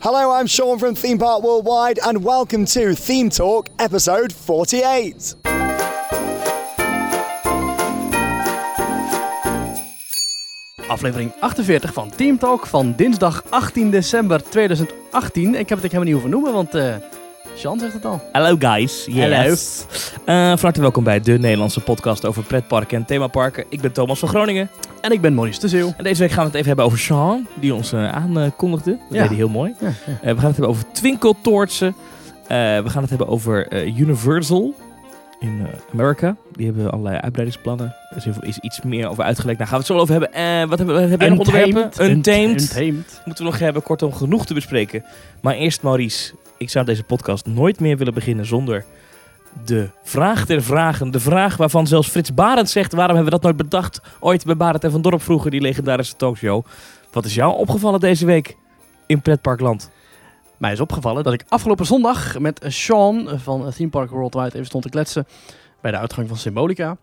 Hello, I'm Sean from Theme Park Worldwide, and welcome to Theme Talk episode 48. Aflevering 48 van Team Talk van dinsdag 18 december 2018. Ik heb het ik helemaal niet hoeven noemen, want eh Sean zegt het al. Hallo guys. Yes. Eh, van harte welkom bij de Nederlandse podcast over pretparken en themaparken. Ik ben Thomas van Groningen. En ik ben Maurice de Zeeuw. En deze week gaan we het even hebben over Sean, die ons eh, aankondigde. Dat Ja. deed hij heel mooi. Ja, ja. Eh, we gaan het hebben over twinkeltoortsen. Eh, we gaan het hebben over eh, Universal in eh, Amerika. Die hebben allerlei uitbreidingsplannen. Er is, iets meer over uitgelegd. Daar gaan we het zo over hebben. Eh, wat hebben we? Heb jij nog onderwerpen? Untamed. Untamed. Moeten we nog hebben. Kortom, genoeg te bespreken. Maar eerst Maurice. Ik zou deze podcast nooit meer willen beginnen zonder de vraag der vragen. De vraag waarvan zelfs Frits Barend zegt... waarom hebben we dat nooit bedacht? Ooit bij Barend en Van Dorp vroeger, die legendarische talkshow. Wat is jou opgevallen deze week in Pretparkland? Mij is opgevallen dat ik afgelopen zondag met Sean van Theme Park Worldwide even stond te kletsen bij de uitgang van Symbolica.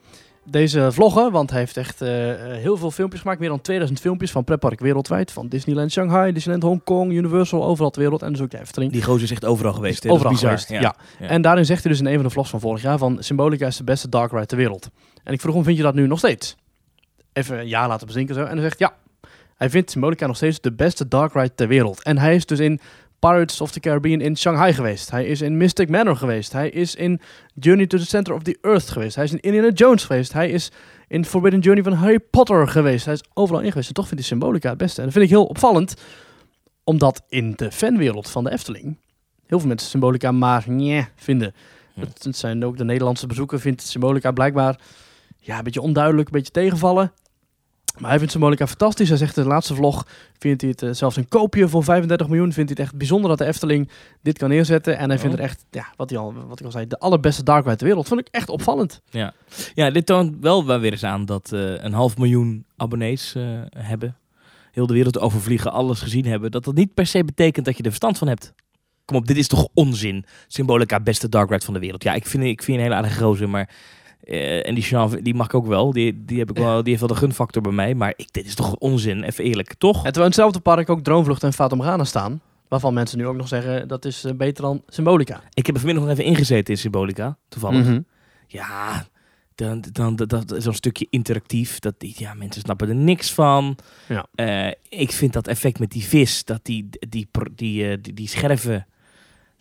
Deze vloggen, want hij heeft echt eh, eh, heel veel filmpjes gemaakt. Meer dan 2000 filmpjes van pretpark wereldwijd. Van Disneyland Shanghai, Disneyland Hongkong, Universal, overal ter wereld. En dus ook de Efteling. Die gozer is echt overal geweest. Overal geweest, ja. Ja. En daarin zegt hij dus in een van de vlogs van vorig jaar van Symbolica is de beste dark ride ter wereld. En ik vroeg hem, vind je dat nu nog steeds? Even een jaar laten bezinken zo. En hij zegt ja, hij vindt Symbolica nog steeds de beste dark ride ter wereld. En hij is dus in Pirates of the Caribbean in Shanghai geweest. Hij is in Mystic Manor geweest. Hij is in Journey to the Center of the Earth geweest. Hij is in Indiana Jones geweest. Hij is in Forbidden Journey van Harry Potter geweest. Hij is overal in geweest. En toch vindt hij Symbolica het beste. En dat vind ik heel opvallend. Omdat in de fanwereld van de Efteling heel veel mensen Symbolica maar nee vinden. Het, het zijn ook de Nederlandse bezoeker vindt Symbolica blijkbaar ja, een beetje onduidelijk, een beetje tegenvallen. Maar hij vindt Symbolica fantastisch. Hij zegt in de laatste vlog, vindt hij het eh, zelfs een koopje voor 35 miljoen. Vindt hij het echt bijzonder dat de Efteling dit kan neerzetten. En hij vindt Oh. het echt, ja, wat, hij al, wat ik al zei, de allerbeste dark ride ter wereld. Vond ik echt opvallend. Ja, dit toont wel wel weer eens aan dat eh, een half miljoen abonnees eh, hebben. Heel de wereld overvliegen, alles gezien hebben. Dat dat niet per se betekent dat je er verstand van hebt. Kom op, dit is toch onzin. Symbolica, beste dark ride van de wereld. Ja, ik vind, ik vind een hele aardige gozer, maar... eh, en die Jean, die mag ik ook wel. Die, die, heb ik wel. die heeft wel de gunfactor bij mij. Maar ik, dit is toch onzin, even eerlijk, toch? En terwijl in hetzelfde park ook Droomvlucht en Fata Morgana staan. Waarvan mensen nu ook nog zeggen, dat is eh, beter dan Symbolica. Ik heb er vanmiddag nog even ingezeten in Symbolica, toevallig. Mhm. Ja, dan, dan, dat, dat is zo'n stukje interactief. Dat, ja, mensen snappen er niks van. Ja. Eh, ik vind dat effect met die vis, dat die, die, die, die, die, die scherven,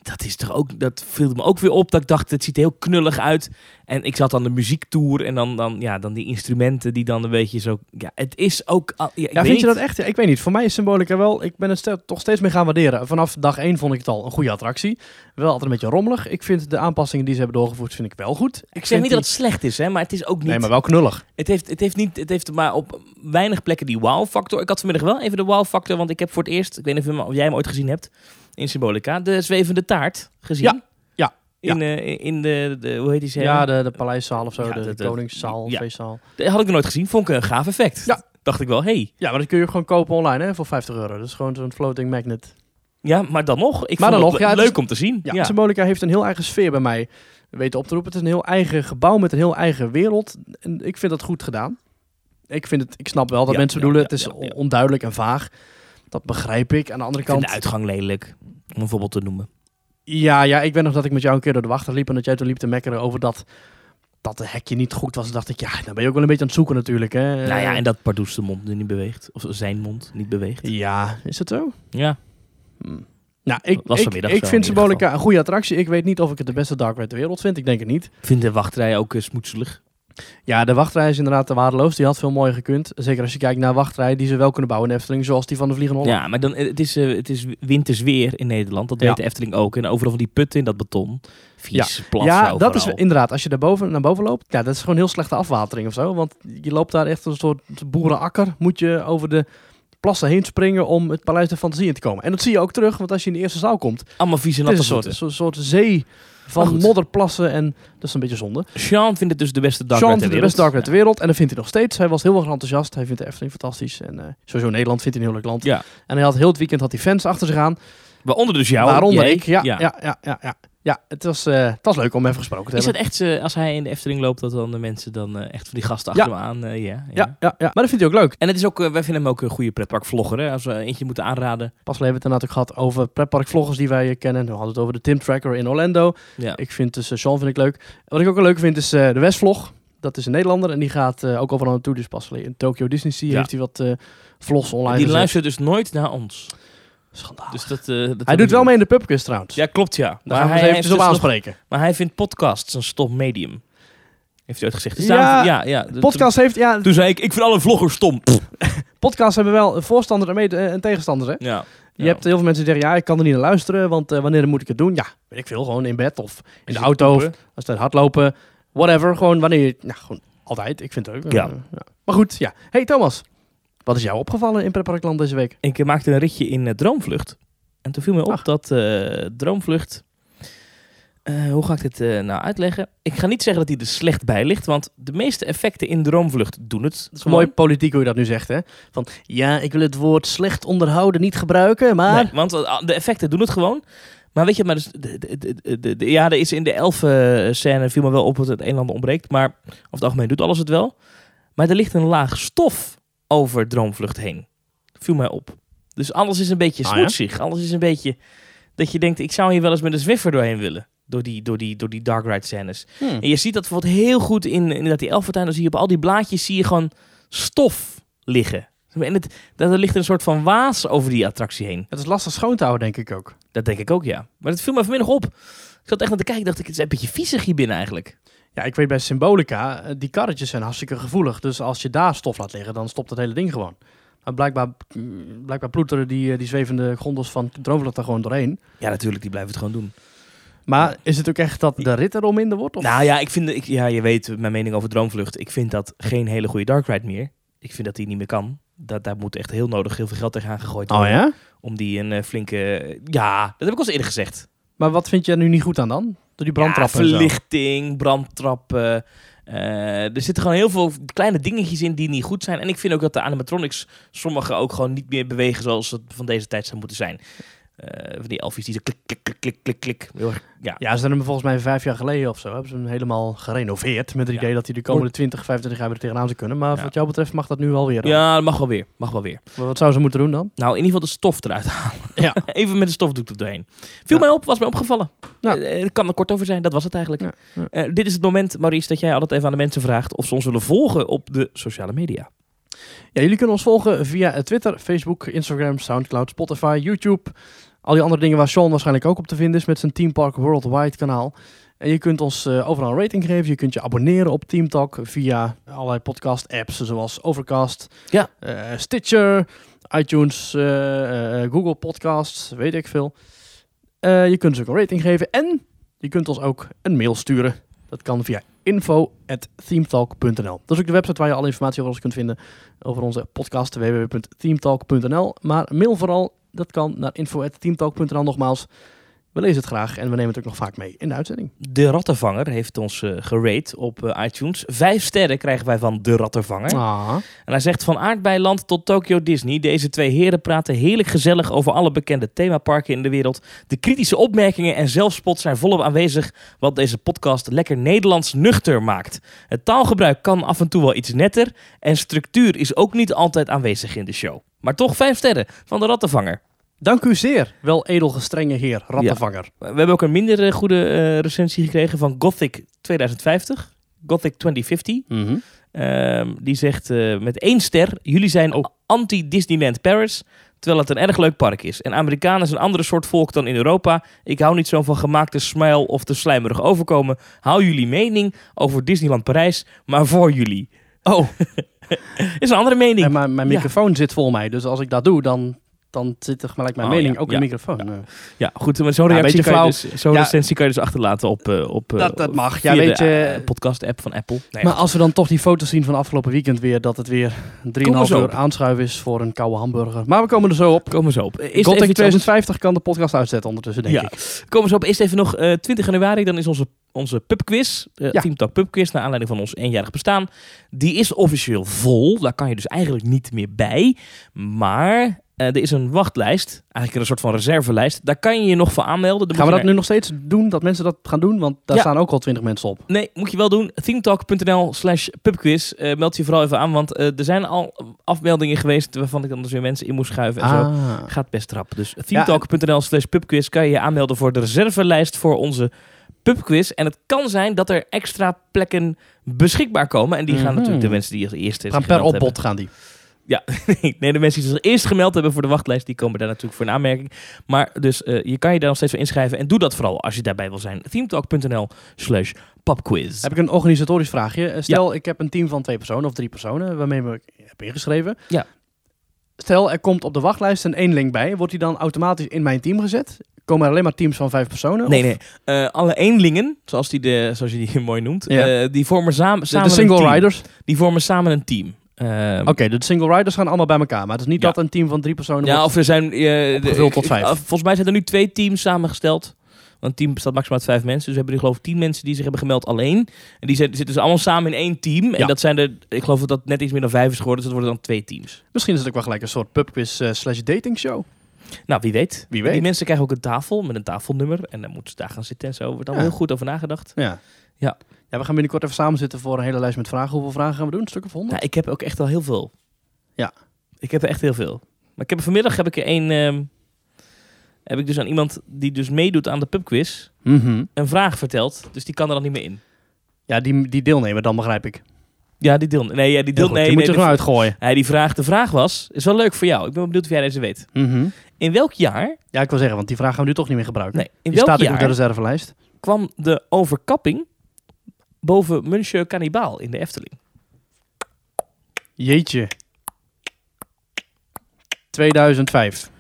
dat is toch ook, dat viel me ook weer op. Dat ik dacht, het ziet er heel knullig uit. En ik zat aan de muziektour en dan, dan, ja, dan die instrumenten die dan een beetje zo, ja, het is ook, ja, vind je dat echt? Ik weet niet. Voor mij is Symbolica wel... Ik ben het toch steeds meer gaan waarderen. Vanaf dag 1 vond ik het al een goede attractie. Wel altijd een beetje rommelig. Ik vind de aanpassingen die ze hebben doorgevoerd, vind ik wel goed. Ik zeg niet dat het slecht is, hè, maar het is ook niet. Nee, maar wel knullig. Het heeft, het heeft niet, het heeft maar op weinig plekken die wow-factor. Ik had vanmiddag wel even de wow-factor, want ik heb voor het eerst, ik weet niet of jij hem ooit gezien hebt, in Symbolica, de zwevende taart gezien. Ja, ja, In, eh, in de, de, hoe heet die serie? Ja, de, de paleiszaal of zo. Ja, de, de- de- koningszaal, ja. feestzaal. Dat had ik nog nooit gezien, vond ik een gaaf effect. Ja. Dacht ik wel, hey. Ja, maar dat kun je gewoon kopen online hè, voor 50 euro. Dat is gewoon zo'n floating magnet. Ja, maar dan nog. Ik Maar vond dan het nog, ja, leuk is- om te zien. Ja, Symbolica heeft een heel eigen sfeer bij mij weten op te roepen. Het is een heel eigen gebouw met een heel eigen wereld. En ik vind dat goed gedaan. Ik, vind het, ik snap wel dat Ja, mensen bedoelen, ja, het is onduidelijk en vaag. Dat begrijp ik. Aan de andere Ik kant... de uitgang lelijk, om een voorbeeld te noemen. Ja, ja, ik weet nog dat ik met jou een keer door de wachter liep en dat jij toen liep te mekkeren over dat, dat het hekje niet goed was. Dacht ik, ja, dan ben je ook wel een beetje aan het zoeken natuurlijk. Hè. nou ja, en dat Pardoes de mond niet beweegt. Of zijn mond niet beweegt. Ja, is het zo? Ja. Hm. Nou, ik, Was ik, vanmiddag ik vind Symbolica een goede attractie. Ik weet niet of ik het de beste dark ride ter wereld vind. Ik denk het niet. Ik vind de wachtrij ook eh, smoetselig. Ja, de wachtrij is inderdaad te waardeloos. Die had veel mooier gekund. Zeker als je kijkt naar wachtrijen die ze wel kunnen bouwen in de Efteling. Zoals die van de Vliegende Holland. Ja, maar dan, het, is, eh, het is winters weer in Nederland. Dat Ja. weet de Efteling ook. En overal van die putten in dat beton. Vies, Ja, overal. dat is inderdaad. Als je daar boven, naar boven loopt, ja, dat is gewoon heel slechte afwatering of zo. Want je loopt daar echt een soort boerenakker. Moet je over de plassen heen springen om het Paleis de Fantasie in te komen. En dat zie je ook terug, want als je in de eerste zaal komt, Allemaal vieze het is natte een soort, een soort, zee van modderplassen en dat is een beetje zonde. Sean vindt het dus de beste dark Sean ter vindt de beste wereld. dark ter wereld en dat vindt hij nog steeds. Hij was heel erg enthousiast. Hij vindt de Efteling fantastisch. En eh, sowieso Nederland vindt hij een heel leuk land. Ja. En hij had heel het weekend had hij fans achter zich aan. Waaronder dus jou. Waaronder jij. ik. Ja, ja. Ja, ja, ja, Ja, het was, eh, het was leuk om even gesproken te Is het hebben. echt, eh, als hij in de Efteling loopt, dat dan de mensen dan eh, echt van die gasten Ja. achter hem aan... ja, ja. Ja, maar dat vindt hij ook leuk. En het is ook, wij vinden hem ook een goede pretparkvlogger. Hè? Als we eentje moeten aanraden. Pas hebben we het natuurlijk gehad over pretparkvloggers die wij kennen. We hadden het over de Tim Tracker in Orlando. Ja. Ik vind dus, Sean vind ik leuk. Wat ik ook wel leuk vind is de Westvlog. Dat is een Nederlander en die gaat ook overal naartoe. Dus pas in Tokyo Disney Sea Ja. heeft hij wat vlogs online die gezet. luistert dus nooit naar ons. Schandalig. Dus dat, eh, dat hij doet wel mee in de pubquiz trouwens. Ja, klopt ja. Daar gaan we eens hij op heeft dus nog- aanspreken. maar hij vindt podcasts een stom medium. Heeft hij ooit gezegd. Dus Ja, daarom- ja, ja. Toen- Podcast heeft, ja, Toen zei ik, ik vind alle vloggers stom. podcasts hebben wel een voorstander en, tegenstanders. Hè? Ja. Je hebt heel veel mensen die zeggen, ja, ik kan er niet naar luisteren, want eh, wanneer moet ik het doen? Ja, weet ik veel, gewoon in bed of in de auto, of als het hardlopen, whatever. Gewoon wanneer je, nou, gewoon altijd. Ik vind het leuk. Ja. Eh, Maar goed, ja. Hey Thomas, wat is jou opgevallen in Pretparkland deze week? Ik maakte een ritje in eh, Droomvlucht. En toen viel me op Ach. dat eh, Droomvlucht... eh, hoe ga ik dit nou uitleggen? Ik ga niet zeggen dat hij er slecht bij ligt, want de meeste effecten in Droomvlucht doen het. Het is mooi politiek hoe je dat nu zegt, hè? Van, ja, ik wil het woord slecht onderhouden niet gebruiken, maar... Nee, want de effecten doen het gewoon. Maar weet je, maar dus de, ja, er is in de elfen scène viel me wel op dat het een en ander ontbreekt. Maar over het algemeen doet alles het wel. Maar er ligt een laag stof over Droomvlucht heen. Viel mij op. Dus alles is een beetje Ah, ja? smoetsig. Alles is een beetje dat je denkt, ik zou hier wel eens met een Zwiffer doorheen willen. Door die, door die, door die dark ride scènes. Hmm. En je ziet dat bijvoorbeeld heel goed in, inderdaad die elfentuin. Dan zie je op al die blaadjes zie je gewoon stof liggen. En het, dat er ligt een soort van waas over die attractie heen. Het is lastig schoon te houden, denk ik ook. Dat denk ik ook, ja. Maar dat viel me vanmiddag op. Ik zat echt aan te kijken, dacht ik, het is een beetje viezig hier binnen eigenlijk. Ja, ik weet bij Symbolica, eh, die karretjes zijn hartstikke gevoelig. Dus als je daar stof laat liggen, dan stopt het hele ding gewoon. Maar blijkbaar, mm, blijkbaar ploeteren die, eh, die zwevende gondels van Droomvlucht er gewoon doorheen. Ja, natuurlijk, die blijven het gewoon doen. Maar is het ook echt dat de rit er al minder wordt? Of? Nou ja, ik vind, ik, ja, je weet mijn mening over Droomvlucht. Ik vind dat geen hele goede dark ride meer. Ik vind dat die niet meer kan. Dat, daar moet echt heel nodig heel veel geld tegenaan gegooid oh worden. ja? Om die een eh, flinke... Ja, dat heb ik al eens eerder gezegd. Maar wat vind je er nu niet goed aan dan? Door die brandtrappen Ja, verlichting, brandtrappen. eh, er zitten gewoon heel veel kleine dingetjes in die niet goed zijn. En ik vind ook dat de animatronics sommige ook gewoon niet meer bewegen zoals het van deze tijd zou moeten zijn. Eh, van die elfjes die zo klik, klik, klik, klik, klik, klik. Heel erg, ja. Ja, ze hebben hem volgens mij vijf jaar geleden of zo. Hebben ze hem helemaal gerenoveerd. Met het Ja. idee dat hij de komende 20, 25 jaar weer tegenaan zou kunnen. Maar Ja. wat jou betreft mag dat nu alweer. ja, dat mag wel weer. Mag wel weer. Maar Wat zou ze moeten doen dan? Nou, in ieder geval de stof eruit halen. Ja. Even met de stofdoek er doorheen. Viel mij op, was mij opgevallen. Ja. Eh, kan er kort over zijn, dat was het eigenlijk. Eh, dit is het moment, Maurice, dat jij altijd even aan de mensen vraagt of ze ons willen volgen op de sociale media. Ja, jullie kunnen ons volgen via Twitter, Facebook, Instagram, Soundcloud, Spotify, YouTube. Al die andere dingen waar Sean waarschijnlijk ook op te vinden is met zijn Team Park Worldwide kanaal. En je kunt ons eh, overal een rating geven. Je kunt je abonneren op Team Talk via allerlei podcast apps zoals Overcast, Ja. eh, Stitcher, iTunes, eh, Google Podcasts, weet ik veel. Je kunt ons ook een rating geven en je kunt ons ook een mail sturen. Dat kan via info.themetalk.nl. Dat is ook de website waar je alle informatie over ons kunt vinden over onze podcast www.teamtalk.nl. Maar mail vooral, dat kan naar info.teamtalk.nl nogmaals. We lezen het graag en we nemen het ook nog vaak mee in de uitzending. De Rattenvanger heeft ons eh gerate op eh, iTunes. Vijf sterren krijgen wij van De Rattenvanger. Ah. En hij zegt van Aardbeiland tot Tokyo Disney. Deze twee heren praten heerlijk gezellig over alle bekende themaparken in de wereld. De kritische opmerkingen en zelfspot zijn volop aanwezig. Wat deze podcast lekker Nederlands nuchter maakt. Het taalgebruik kan af en toe wel iets netter. En structuur is ook niet altijd aanwezig in de show. Maar toch vijf sterren van De Rattenvanger. Dank u zeer, wel edelgestrenge heer, rattenvanger. We hebben ook een minder eh, goede eh, recensie gekregen van Gothic 2050. Gothic 2050. Mhm. Ehm, die zegt eh, met één ster: Jullie zijn Oh. anti-Disneyland Paris. Terwijl het een erg leuk park is. En Amerikanen is een andere soort volk dan in Europa. Ik hou niet zo van gemaakte smile of te slijmerig overkomen. Hou jullie mening over Disneyland Parijs, maar voor jullie. Oh, Is een andere mening. en mijn, mijn Ja. microfoon zit vol mij, dus als ik dat doe, dan, dan zit er gelijk mijn Oh, mening ja, ook ja, de microfoon. Eh, Ja, goed, maar zo'n reactie beetje kan je flauw. dus, zo'n recensie kan je dus achterlaten op, eh, op eh, Dat- dat mag. via Ja, weet de, je- eh, podcast-app van Apple. Nee, Maar als we dan toch die foto's zien van afgelopen weekend weer, dat het weer 3,5 zo uur aanschuiven is voor een koude hamburger. Maar we komen er zo op. komen we zo op. Eerst Gothic even iets anders. 2050 kan de podcast uitzetten ondertussen, denk ik. Komen zo op. Eerst even nog eh 20 januari. Dan is onze, onze pubquiz. Uh, Ja. Team Talk pubquiz. Naar aanleiding van ons eenjarig bestaan. Die is officieel vol. Daar kan je dus eigenlijk niet meer bij. Maar eh, er is een wachtlijst, eigenlijk een soort van reservelijst. Daar kan je je nog voor aanmelden. Dan Gaan we dat nu nog steeds doen? Dat mensen dat gaan doen? Want daar Ja. staan ook al twintig mensen op. Nee, moet je wel doen. themetalk.nl slash pubquiz. Eh, meld je vooral even aan, want eh, er zijn al afmeldingen geweest waarvan ik dan dus weer mensen in moest schuiven en zo. Ah. Gaat best rap. Dus themetalk.nl slash pubquiz kan je je aanmelden voor de reservelijst voor onze pubquiz. En het kan zijn dat er extra plekken beschikbaar komen. En die gaan Mhm. natuurlijk de mensen die als eerste Gaan per opbod gaan die. Hebben. nee, de mensen die zich eerst gemeld hebben voor de wachtlijst, die komen daar natuurlijk voor een aanmerking. Maar dus eh, je kan je daar nog steeds voor inschrijven. En doe dat vooral als je daarbij wil zijn. themetalk.nl slash pubquiz. Heb ik een organisatorisch vraagje. Eh, Stel, ik heb een team van twee personen of drie personen waarmee ik heb ingeschreven. Ja. Stel, er komt op de wachtlijst een eenling bij. Wordt die dan automatisch in mijn team gezet? Komen er alleen maar teams van vijf personen? Nee, Of nee. Eh, alle eenlingen, zoals, die de, zoals je die mooi noemt, Ja. die vormen samen, De, samen de single riders? Die vormen samen een team. Eh, Oké, de single riders gaan allemaal bij elkaar. Maar het is niet Ja. dat een team van drie personen Ja, of er zijn... de- Opgevuld tot vijf. eh, volgens mij zijn er nu twee teams samengesteld. Want een team bestaat maximaal uit vijf mensen. Dus we hebben nu geloof ik tien mensen die zich hebben gemeld alleen. En die zitten dus allemaal samen in één team. Ja. En dat zijn er... Ik geloof dat dat net iets meer dan vijf is geworden. Dus dat worden dan twee teams. Misschien is het ook wel gelijk een soort pubquiz eh, slash dating show. Nou, wie weet. Wie weet. Die mensen krijgen ook een tafel met een tafelnummer. En dan moeten ze daar gaan zitten en zo. Er wordt allemaal Ja. heel goed over nagedacht. Ja. Ja. Ja. We gaan binnenkort even samen zitten voor een hele lijst met vragen. Hoeveel vragen gaan we doen? Een stuk of honderd? Nou, ik heb ook echt al heel veel. Ja. Ik heb er echt heel veel. Maar ik heb vanmiddag heb ik er één... ehm, heb ik dus aan iemand die dus meedoet aan de pubquiz... Mhm. een vraag verteld. Dus die kan er dan niet meer in. Ja, die, die deelnemer dan begrijp ik. Ja, die deel. Nee, ja, die deel. Nee, die moet nee, je er gewoon uitgooien. nee, die vraag. De vraag was, is wel leuk voor jou. Ik ben benieuwd of jij deze weet. Mhm. In welk jaar? Ja, ik wil zeggen, want die vraag gaan we nu toch niet meer gebruiken. Nee, in welk staat ook op de jaar reservelijst. kwam de overkapping boven Monsieur Cannibal in de Efteling? Jeetje. 2005.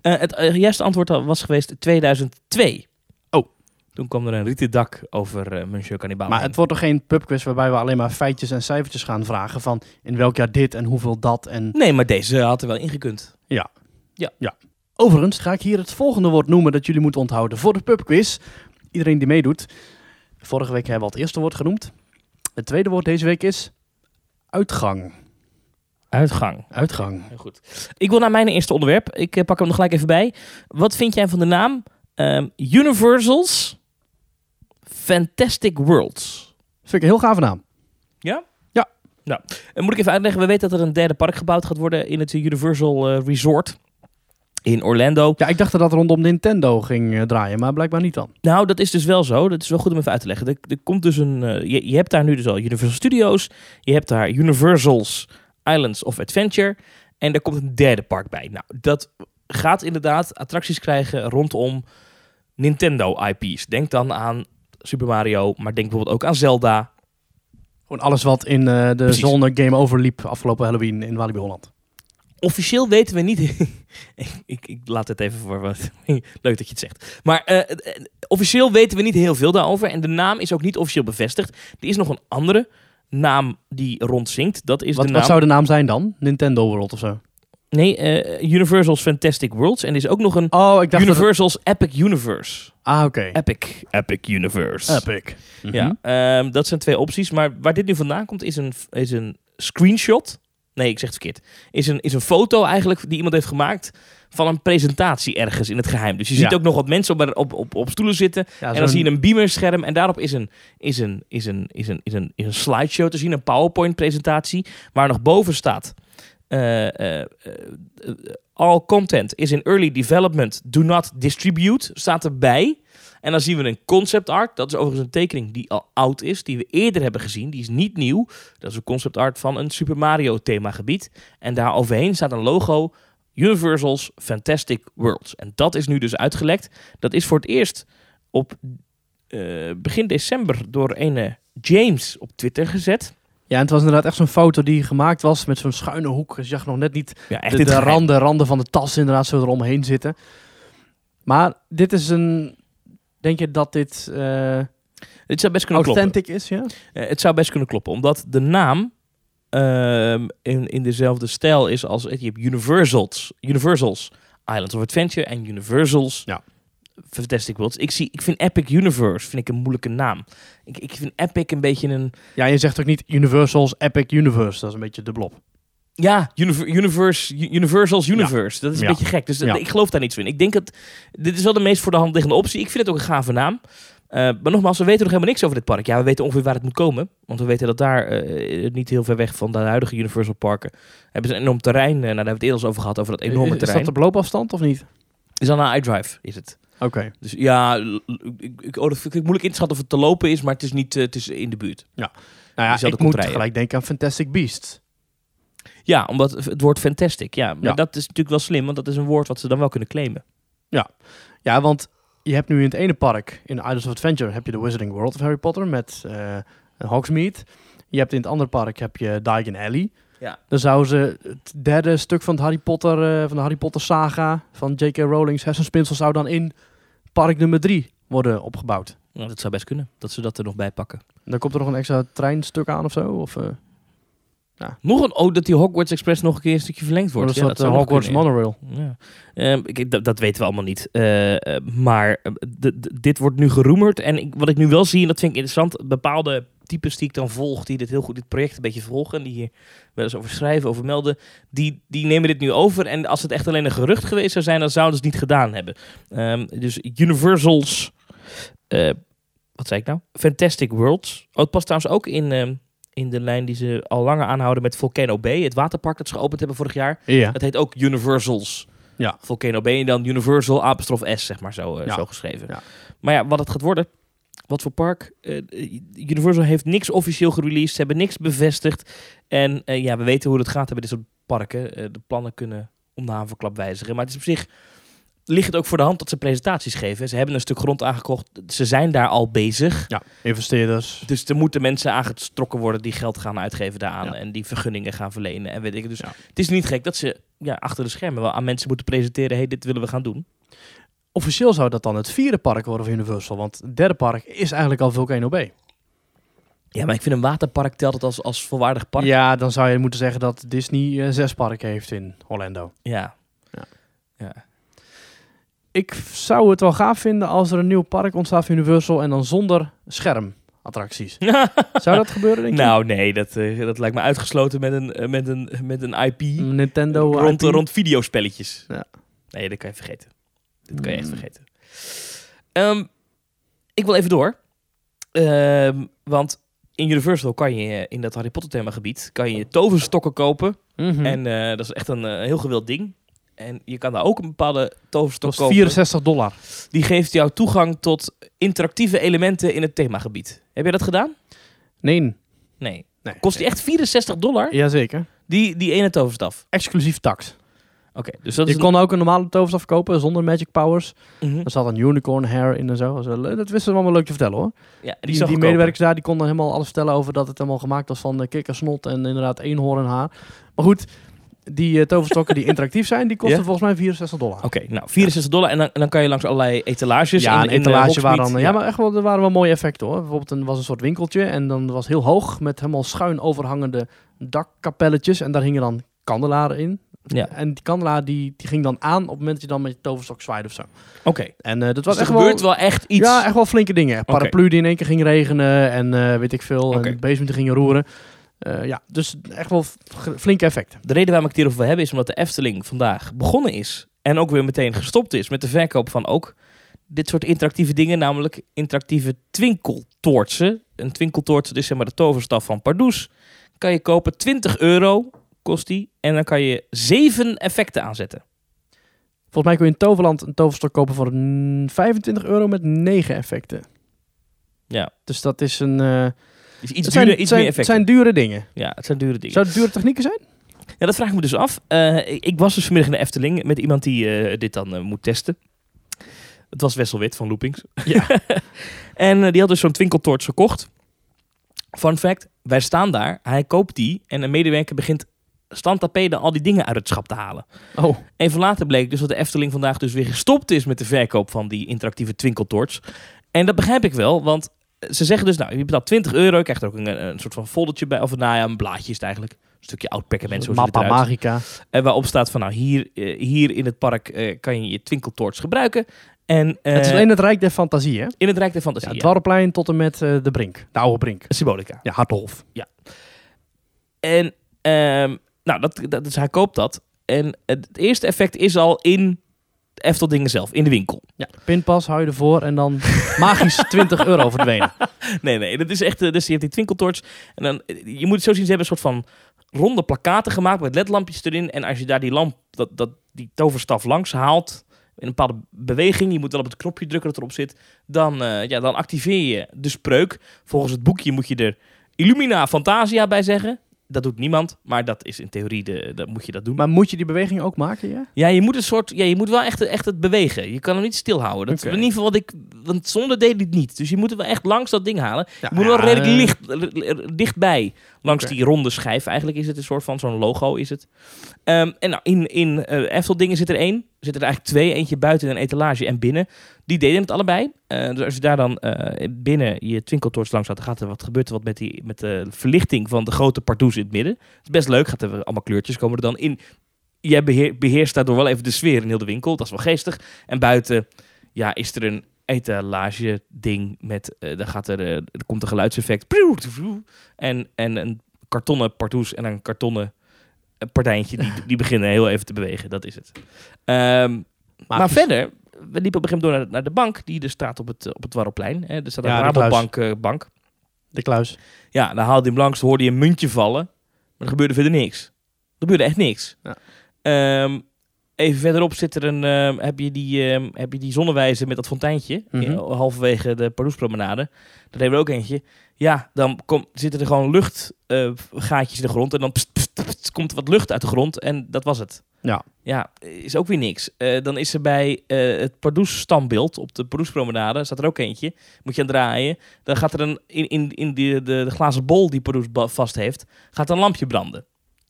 Eh, het eh, juiste antwoord was geweest 2002. Oh. Toen kwam er een rieten dak over eh, Monsieur Cannibal. Maar het wordt toch geen pubquiz waarbij we alleen maar feitjes en cijfertjes gaan vragen van in welk jaar dit en hoeveel dat en... Nee, maar deze had er wel ingekund. Overigens ga ik hier het volgende woord noemen dat jullie moeten onthouden voor de pubquiz. Iedereen die meedoet. Vorige week hebben we al het eerste woord genoemd. Het tweede woord deze week is uitgang. Uitgang. Uitgang. Heel goed. Ik wil naar mijn eerste onderwerp. Ik eh, pak hem er gelijk even bij. Wat vind jij van de naam ehm, Universal's Fantastic Worlds? Vind ik een heel gave naam. En moet ik even uitleggen, we weten dat er een derde park gebouwd gaat worden in het Universal eh, Resort in Orlando. Ja, ik dacht dat dat rondom Nintendo ging eh, draaien, maar blijkbaar niet dan. Nou, dat is dus wel zo. Dat is wel goed om even uit te leggen. Er, er komt dus een, eh, je, je hebt daar nu dus al Universal Studios. Je hebt daar Universal's Islands of Adventure. En er komt een derde park bij. Nou, dat gaat inderdaad attracties krijgen rondom Nintendo IP's. Denk dan aan Super Mario, maar denk bijvoorbeeld ook aan Zelda. Gewoon alles wat in eh, de Precies. zone game over liep afgelopen Halloween in Walibi Holland. Officieel weten we niet. ik, ik, ik laat het even voor wat. Leuk dat je het zegt. Maar eh, eh, officieel weten we niet heel veel daarover. En de naam is ook niet officieel bevestigd. Er is nog een andere naam die rondzinkt. Dat is Wat, de wat naam. zou de naam zijn dan? Nintendo World of zo? Nee, eh, Universal's Fantastic Worlds. En er is ook nog een Oh, ik dacht dat het- Universal's Epic Universe. Ah, oké. Epic. Epic Universe. Epic. Mhm. Ja, ehm, dat zijn twee opties. Maar waar dit nu vandaan komt, is een, is een screenshot. Nee, ik zeg het verkeerd. Is een, is een foto eigenlijk die iemand heeft gemaakt van een presentatie ergens in het geheim. Dus je ziet Ja. ook nog wat mensen op, op, op, op stoelen zitten. Ja, en dan zie je een beamerscherm en daarop is een, is een, is een, is een, is een, is een slideshow te zien, een PowerPoint-presentatie, waar nog boven staat. eh, eh, eh, all content is in early development, do not distribute, staat erbij. En dan zien we een concept art. Dat is overigens een tekening die al oud is, die we eerder hebben gezien. Die is niet nieuw. Dat is een concept art van een Super Mario themagebied. En daar overheen staat een logo Universal's Fantastic Worlds. En dat is nu dus uitgelekt. Dat is voor het eerst op eh, begin december door een James op Twitter gezet. Ja, en het was inderdaad echt zo'n foto die gemaakt was met zo'n schuine hoek. Dus je zag nog net niet Ja, echt de, de randen, randen van de tas inderdaad zo eromheen zitten. Maar dit is een... Denk je dat dit eh Het zou best kunnen kloppen. authentic is, ja? Eh, het zou best kunnen kloppen, omdat de naam ehm, in, in dezelfde stijl is als je hebt Universals, Universals Islands of Adventure en Universals Ja. Fantastic Worlds. Ik, zie, ik vind Epic Universe vind ik een moeilijke naam. Ik, ik vind Epic een beetje een. Ja, je zegt ook niet Universal's Epic Universe. Dat is een beetje dubbelop. Ja, Univer- Universe, Universal's Universe. Dat is een Ja. beetje gek. Dus dat- Ja. ik geloof daar niet zo in. Ik denk dat dit is wel de meest voor de hand liggende optie. Ik vind het ook een gave naam. Eh, maar nogmaals, we weten nog helemaal niks over dit park. Ja, we weten ongeveer waar het moet komen. Want we weten dat daar, eh, niet heel ver weg van de huidige Universal Parken, hebben ze een enorm terrein. eh, nou, daar hebben we het eerder eens over gehad, over dat enorme is, is terrein. dat op loopafstand of niet? Is dan een iDrive, is het. Oké. Dus ja, ik, ik, oh, dat vind ik moeilijk in te schatten of het te lopen is, maar het is niet, het is in de buurt. Nou ja, ik moet gelijk denken aan Fantastic Beasts. Ja, omdat het woord fantastic, ja. Maar Ja. dat is natuurlijk wel slim, want dat is een woord wat ze dan wel kunnen claimen. Ja, want je hebt nu in het ene park, in Islands of Adventure, heb je de Wizarding World of Harry Potter met eh Hogsmeade. Je hebt in het andere park heb je Diagon Alley. Ja. Dan zouden ze het derde stuk van, het Harry Potter, eh, van de Harry Potter saga van J.K. Rowling's hersenspinsel zou dan in park nummer 3 worden opgebouwd. Nou, dat zou best kunnen, dat ze dat er nog bij pakken. En dan komt er nog een extra treinstuk aan of zo? Of, Nog een, oh, dat die Hogwarts Express nog een keer een stukje verlengd wordt. Ja, dat zou uh, Hogwarts. Monorail? Ja. Ehm, ik, dat, dat weten we allemaal niet. Eh, eh, maar dit wordt nu geroemerd. En ik, wat ik nu wel zie, en dat vind ik interessant, bepaalde types die ik dan volg, die dit heel goed, dit project een beetje volgen, en die hier wel eens over schrijven, over melden, die, die nemen dit nu over. En als het echt alleen een gerucht geweest zou zijn, dan zouden ze het niet gedaan hebben. Ehm, dus Universals, eh, wat zei ik nou? Fantastic Worlds. Oh, het past trouwens ook in, ehm, in de lijn die ze al langer aanhouden met Volcano Bay, het waterpark dat ze geopend hebben vorig jaar. Ja. Het heet ook Universals. Ja. Volcano B en dan Universal apostrof S, zeg maar, zo, eh, Ja. zo geschreven. Ja. Maar ja, wat het gaat worden, wat voor park. eh, Universal heeft niks officieel gereleased, ze hebben niks bevestigd. En eh, ja, we weten hoe het gaat bij dit soort parken. De plannen kunnen om de havenklap wijzigen. Maar het is op zich, ligt het ook voor de hand dat ze presentaties geven. Ze hebben een stuk grond aangekocht, ze zijn daar al bezig. ja, investeerders. Dus er moeten mensen aangetrokken worden die geld gaan uitgeven daaraan. Ja. En die vergunningen gaan verlenen. En weet ik. Dus Ja. het is niet gek dat ze ja, achter de schermen wel aan mensen moeten presenteren. hey, dit willen we gaan doen. Officieel zou dat dan het vierde park worden van Universal, want het derde park is eigenlijk al Volcano Bay. Ja, maar ik vind een waterpark telt het als, als volwaardig park. Ja, dan zou je moeten zeggen dat Disney eh, zes parken heeft in Orlando. Ja. Ja. ja. Ik zou het wel gaaf vinden als er een nieuw park ontstaat Universal en dan zonder schermattracties. Zou dat gebeuren, denk je? nou, nee, dat, eh, dat lijkt me uitgesloten met een, eh, met een, met een IP. Nintendo rond, IP? rond videospelletjes. Ja. Nee, dat kan je vergeten. Dat kan je echt Mm. vergeten. Ehm, ik wil even door. Ehm, want in Universal kan je eh, in dat Harry Potter themagebied kan je toverstokken kopen. Mhm. En eh, dat is echt een eh, heel gewild ding. En je kan daar ook een bepaalde toverstok kopen. 64 dollar. Die geeft jou toegang tot interactieve elementen in het themagebied. Heb je dat gedaan? Nee. Nee. nee. Kost die echt 64 dollar? Jazeker. Die, die ene toverstaf. Exclusief tax. Oké, dus dat is Je kon ook een normale toverstaf kopen zonder magic powers. Mhm. Er zat een unicorn hair in en zo. Dat Dat wisten ze allemaal leuk te vertellen hoor. Ja, die, Die, medewerkers daar die konden helemaal alles vertellen over dat het helemaal gemaakt was van uh, kikkersnot en inderdaad eenhoornhaar. Maar goed, die eh, toverstokken die interactief zijn, die kosten volgens mij 64 dollar. Oké, nou 64 dollar en dan, en dan kan je langs allerlei etalages. ja, in, een eh, etalage waar dan... Ja, maar echt wel, er waren wel mooie effecten hoor. Bijvoorbeeld er was een soort winkeltje en dan was heel hoog met helemaal schuin overhangende dakkapelletjes en daar hingen dan kandelaren in. Ja. En die kandelaar die, die ging dan aan op het moment dat je dan met je toverstok zwaaide of zo. Oké, En eh, dat dus was er echt gebeurt wel... wel echt iets. Ja, echt wel flinke dingen. Paraplu die in één keer ging regenen en weet ik veel. Oké. En die gingen roeren. Eh, ja, dus echt wel flinke effecten. De reden waarom ik het hierover wil hebben is omdat de Efteling vandaag begonnen is. En ook weer meteen gestopt is met de verkoop van ook dit soort interactieve dingen. Namelijk interactieve twinkeltoortsen. Een twinkeltoorts, is zeg maar de toverstaf van Pardoes. Kan je kopen, 20 euro kost die. En dan kan je zeven effecten aanzetten. Volgens mij kun je in Toverland een toverstok kopen voor mm, 25 euro met 9 effecten. Ja, Dus dat is een... eh, is iets het zijn, duurder, iets zijn, meer het zijn dure dingen. Ja, het zijn dure dingen. Zou het dure technieken zijn? Ja, dat vraag ik me dus af. Eh, ik, was dus vanmiddag in de Efteling met iemand die eh, dit dan eh, moet testen. Het was Wessel Wit van Loopings. Ja. en die had dus zo'n twinkeltoorts gekocht. Fun fact, wij staan daar, hij koopt die en een medewerker begint standtapeden al die dingen uit het schap te halen. Oh, Even later bleek dus dat de Efteling vandaag dus weer gestopt is met de verkoop van die interactieve twinkeltoorts. En dat begrijp ik wel, want ze zeggen dus, nou, je betaalt 20 euro, je krijgt er ook een, een soort van foldertje bij, of nou ja, een blaadje is het eigenlijk. Een stukje oud perkament, het Mappa. Magica. En waarop staat van, nou, hier, eh, hier in het park eh, kan je je twinkeltoorts gebruiken. En eh, het is alleen het Rijk der Fantasie, hè? in het Rijk der Fantasie. Ja, Ja, het tot en met de Brink. De oude Brink. Symbolica. Ja, Harthof. En ehm, nou, dat, dat, dus hij koopt dat. En het eerste effect is al in de Efteldingen zelf, in de winkel. Ja, pinpas hou je ervoor en dan magisch 20 euro verdwenen. Nee, nee, dat is echt. eh, Dus je hebt die twinkeltorch. En dan, eh, je moet het zo zien, ze hebben een soort van ronde plakaten gemaakt met ledlampjes erin. En als je daar die lamp, dat, dat, die toverstaf langs haalt, in een bepaalde beweging, je moet wel op het knopje drukken dat erop zit, dan, eh, ja, dan activeer je de spreuk. Volgens het boekje moet je er Illumina Fantasia bij zeggen. Dat doet niemand, maar dat is in theorie, de, dat moet je dat doen. Maar moet je die beweging ook maken, ja? Ja, je moet een soort, ja, je moet wel echt, echt het bewegen. Je kan hem niet stilhouden. Dat is in ieder geval wat ik, want zonder deed hij het niet. Dus je moet het wel echt langs dat ding halen. Ja, je moet wel redelijk licht, dichtbij langs die ronde schijf. Eigenlijk is het een soort van zo'n logo is het. Ehm, en nou, in, in eh Efteldingen zit er één. Zitten er eigenlijk twee. Eentje buiten een etalage en binnen. Die deden het allebei. Eh, dus als je daar dan eh, binnen je twinkeltorch langs gaat, gaat er wat gebeurt wat met, die, met de verlichting van de grote pardoes in het midden. Het is best leuk. Gaat er allemaal kleurtjes komen er dan in. Jij beheer- beheerst daardoor wel even de sfeer in heel de winkel. Dat is wel geestig. En buiten ja, is er een etalage ding met, eh daar gaat er, er komt een geluidseffect. En, en een kartonnen pardoes en een kartonnen eh, partijntje, die, die beginnen heel even te bewegen. Dat is het. Ehm, maar verder, we liepen op een gegeven moment door naar, naar de bank, die er staat op het, eh, op het Warroplein. Hè. Er staat een Ja. Rabobank eh, bank. De kluis. Ja, dan haalde hij hem langs, hoorde je een muntje vallen. Maar er gebeurde verder niks. Er gebeurde echt niks. Ja. Ehm, even verderop zit er een, ehm, heb, je die, heb je die zonnewijzer met dat fonteintje. Mhm. in- halverwege de Pardoespromenade. Daar hebben we ook eentje. Ja, dan kom, zitten er gewoon luchtgaatjes in de grond. En dan pst, pst, pst, komt er wat lucht uit de grond. En dat was het. Ja. Ja, is ook weer niks. Eh, dan is er bij eh, het Pardoes standbeeld op de Pardoespromenade, staat er ook eentje. Moet je aan draaien. Dan gaat er een, in, in, in die, de, de glazen bol die Pardoes vast heeft, gaat een lampje branden.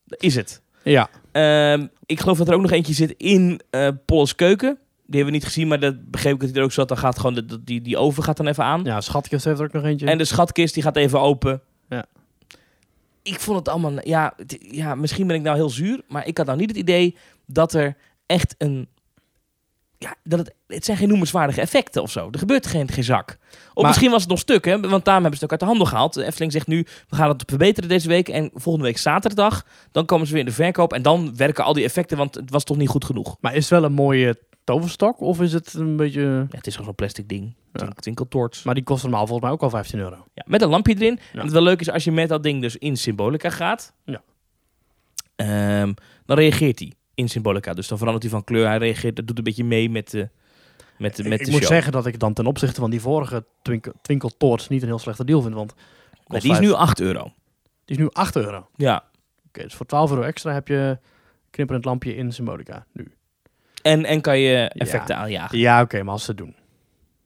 Is het. Ja. Ehm, ik geloof dat er ook nog eentje zit in eh Polles keuken. Die hebben we niet gezien, maar dat begreep ik dat hij er ook zat. Dan gaat gewoon de, die, die oven gaat dan even aan. Ja, Schatkist heeft er ook nog eentje. En de schatkist die gaat even open. Ja. Ik vond het allemaal, ja, ja, misschien ben ik nou heel zuur, maar ik had nou niet het idee dat er echt een, ja, dat het, het zijn geen noemenswaardige effecten of zo. Er gebeurt geen, geen zak. Of Maar- misschien was het nog stuk, hè, want daarom hebben ze het ook uit de handel gehaald. De Efteling zegt nu, we gaan het verbeteren deze week en volgende week zaterdag, dan komen ze weer in de verkoop en dan werken al die effecten, want het was toch niet goed genoeg. Maar is wel een mooie toverstok of is het een beetje... Ja, het is gewoon zo'n plastic ding. Ja. Maar die kost normaal volgens mij ook al 15 euro. Ja, met een lampje erin. En het wel leuk is als je met dat ding dus in Symbolica gaat. Ja. ehm, dan reageert hij in Symbolica. Dus dan verandert hij van kleur. Hij reageert, dat doet een beetje mee met de, met de, met ik de moet show. zeggen dat ik dan ten opzichte van die vorige twinkel, twinkeltoorts niet een heel slechte deal vind. Want die is nu 8 euro. die is nu 8 euro. Oké, Ja. dus voor 12 euro extra heb je knipperend lampje in Symbolica nu. En, en kan je effecten aanjagen. Ja, oké, maar als ze het doen.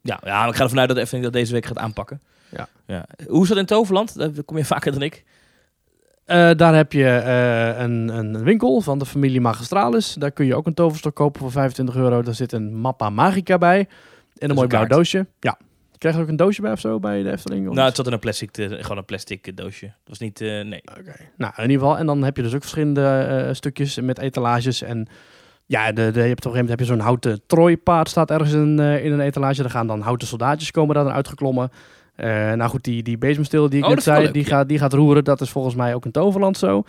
Ja, ja, maar ik ga ervan uit dat de Efteling dat deze week gaat aanpakken. Ja. ja. Hoe is dat in Toverland? Daar kom je vaker dan ik. Eh, daar heb je eh, een, een winkel van de familie Magistralis. Daar kun je ook een toverstok kopen voor 25 euro. Daar zit een Mappa Magica bij. En een een mooi blauw doosje. Ja. Krijg je ook een doosje bij of zo bij de Efteling? Nou, het zat in een plastic, eh, gewoon een plastic doosje. Dat was niet, nee. Oké. Nou, in ieder geval. En dan heb je dus ook verschillende stukjes met etalages. En ja, de, de, je hebt op een gegeven moment heb je zo'n houten trooipaard staat ergens in, eh, in een etalage. Er gaan dan houten soldaatjes komen daar dan uitgeklommen. Eh, nou goed, die, die bezemstil die ik Oh, net zei, leuk, die, ja. gaat, die gaat roeren. Dat is volgens mij ook in Toverland zo.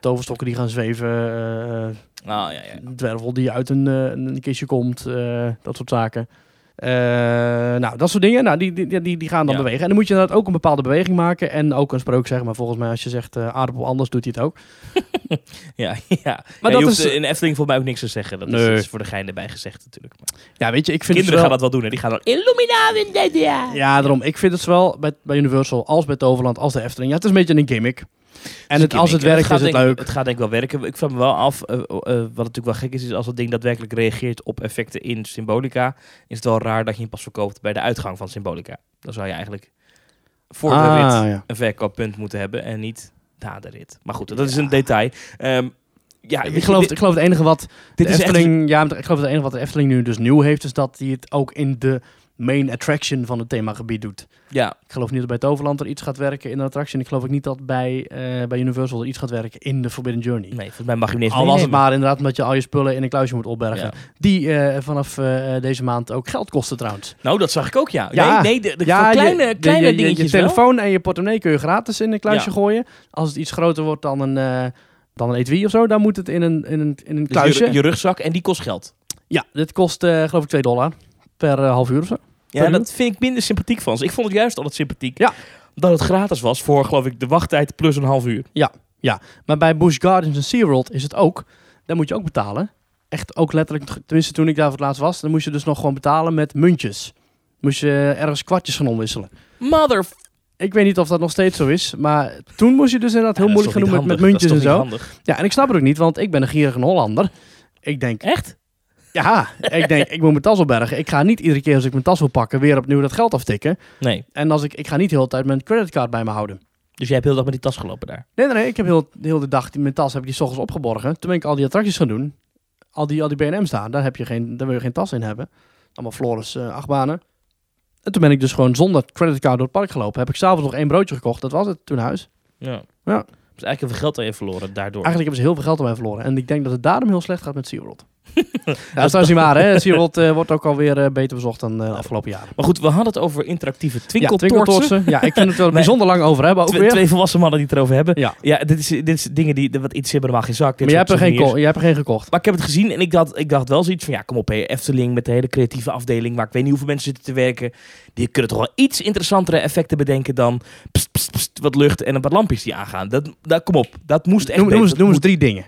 Toverstokken die gaan zweven. eh, Nou, ja, ja. een dwervel die uit een, een kistje komt, dat soort zaken. Eh, nou, dat soort dingen, nou, die, die, die, die gaan dan Ja. bewegen. En dan moet je inderdaad ook een bepaalde beweging maken en ook een sprook zeggen. Maar volgens mij als je zegt eh, aardappel anders, doet hij het ook. Ja, ja. Maar Ja, dat is- in Efteling voor mij ook niks te zeggen. Dat is, Nee. is voor de gein erbij gezegd natuurlijk. Maar Ja, weet je, ik vind kinderen het gaan wel... dat wel doen. Hè. Die gaan dan Illumina. Ja. Ja, daarom. Ik vind het zowel bij, bij Universal als bij Toverland als de Efteling. Ja, het is een beetje een gimmick. En het, als het werkt, gaat is het denk, leuk. Het gaat denk ik wel werken. Ik vraag me wel af, eh, eh, wat natuurlijk wel gek is, is als het ding daadwerkelijk reageert op effecten in Symbolica, is het wel raar dat je hem pas verkoopt bij de uitgang van Symbolica. Dan zou je eigenlijk voor de rit Ah, ja. een verkooppunt moeten hebben en niet na de rit. Maar goed, dat is een detail. Ehm, ja, Ik geloof, ik geloof het enige wat dit de is echt Efteling, ja, ik geloof het enige wat de Efteling nu dus nieuw heeft, is dat hij het ook in de main attraction van het themagebied doet. ja, Ik geloof niet dat bij Toverland er iets gaat werken in de attractie. En ik geloof ook niet dat bij, eh, bij Universal er iets gaat werken in de Forbidden Journey. nee, volgens mij mag je niet eens Al was het maar inderdaad omdat je al je spullen in een kluisje moet opbergen. Ja. Die eh, vanaf eh, deze maand ook geld kosten trouwens. Nou, dat zag ik ook, ja. Ja. Nee, nee de, de, Ja, voor je- kleine, kleine je, je, dingetjes je wel. telefoon en je portemonnee kun je gratis in een kluisje gooien. Als het iets groter wordt dan een, dan een etui of zo, dan moet het in een, in een, in een Dus kluisje. je, je rugzak en die kost geld. Ja, dit kost geloof ik 2 dollar per eh, half uur of zo. Ja, dat vind ik minder sympathiek van ze. Ik vond het juist altijd sympathiek Ja. dat het gratis was voor, geloof ik, de wachttijd plus een half uur. Maar bij Busch Gardens en SeaWorld is het ook. Daar moet je ook betalen. Echt ook letterlijk, tenminste toen ik daar voor het laatst was, dan moest je dus nog gewoon betalen met muntjes. Moest je ergens kwartjes gaan omwisselen. Mother... Ik weet niet of dat nog steeds zo is, maar toen moest je dus inderdaad heel moeilijk gaan doen met, met muntjes en zo. Ja, en ik snap het ook niet, want ik ben een gierige Hollander. Ik denk, Echt? Ja, ik denk, ik moet mijn tas opbergen. Ik ga niet iedere keer als ik mijn tas wil pakken weer opnieuw dat geld aftikken. Nee. En als ik, ik ga niet de hele tijd mijn creditcard bij me houden. Dus jij hebt heel de dag met die tas gelopen daar. Nee, nee, nee. Ik heb heel, de hele dag die, mijn tas heb ik die 's ochtends opgeborgen. Toen ben ik al die attracties gaan doen. Al die, al die B&M's daar, daar, heb je geen, daar wil je geen tas in hebben. Allemaal Floris eh, achtbanen. En toen ben ik dus gewoon zonder creditcard door het park gelopen. Heb ik s'avonds nog één broodje gekocht. Dat was het toen huis. Ja. Ja. Dus eigenlijk heel veel geld aan je verloren daardoor. Eigenlijk hebben ze heel veel geld aan mij verloren. En ik denk dat het daarom heel slecht gaat met SeaWorld. Ja, dat is niet waar, hè. SeaWorld eh, wordt ook alweer eh, beter bezocht dan eh, de afgelopen jaren. Maar goed, we hadden het over interactieve Ja, twinkeltorsen. Ja, ik vind het wel bijzonder lang over hebben ook Twee, weer. twee volwassen mannen die het erover hebben. Ja. Ja, dit is, dit is dingen die, wat iets hebben normaal geen zak. Maar jij hebt, er geen jij hebt er geen gekocht. Maar ik heb het gezien en ik dacht, ik dacht wel zoiets van, ja, kom op, Efteling met de hele creatieve afdeling, waar ik weet niet hoeveel mensen zitten te werken. Die kunnen toch wel iets interessantere effecten bedenken dan pst, pst, pst, wat lucht en een paar lampjes die aangaan. Dat, dat, kom op, dat moest echt Noem, noem, eens, noem eens drie dingen.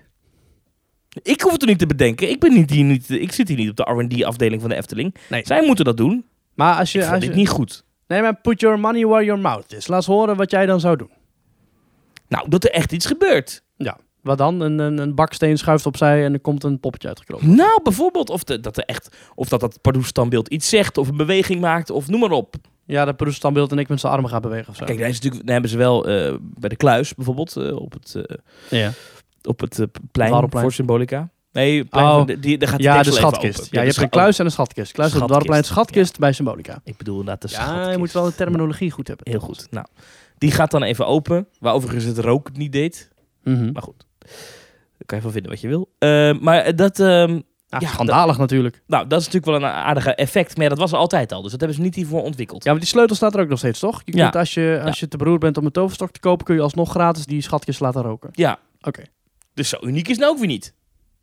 Ik hoef het er niet te bedenken. Ik, ben niet, hier niet, ik zit hier niet op de R&D afdeling van de Efteling. Nee. Zij moeten dat doen. Maar als je, Ik als dit je- niet goed. Nee, maar put your money where your mouth is. Laat eens horen wat jij dan zou doen. Nou, dat er echt iets gebeurt. Wat dan? Een, een, een baksteen schuift opzij en er komt een poppetje uitgekropen. Nou, bijvoorbeeld of, de, dat er echt, of dat dat Pardoes-standbeeld iets zegt, of een beweging maakt, of noem maar op. Ja, dat Peroes standbeeld en ik met zijn armen gaat bewegen of zo. Kijk, daar, is natuurlijk, daar hebben ze wel eh, bij de kluis bijvoorbeeld, eh, op het, eh, ja. Op het eh, plein voor Symbolica. Nee, plein Oh. van de, die, daar gaat ja, de schatkist. open. Ja, je hebt een kluis en een schatkist. Kluis op het Dwarrelplein, Schatkist, bij Symbolica. ik bedoel inderdaad de Ja, schatkist. je moet wel de terminologie goed hebben. Heel goed. Nou, die gaat dan even open, waar overigens het rook het niet deed. Mhm. Maar goed, daar kan je van vinden wat je wil. Eh, maar dat, ehm, Ja, Ja, schandalig natuurlijk. nou, dat is natuurlijk wel een aardige effect, maar ja, dat was er altijd al. Dus dat hebben ze niet hiervoor ontwikkeld. Ja, maar die sleutel staat er ook nog steeds, toch? Je Ja. kunt als je, als je te beroerd bent om een toverstok te kopen, kun je alsnog gratis die schatkist laten roken. Ja. Oké. Dus zo uniek is het nou ook weer niet.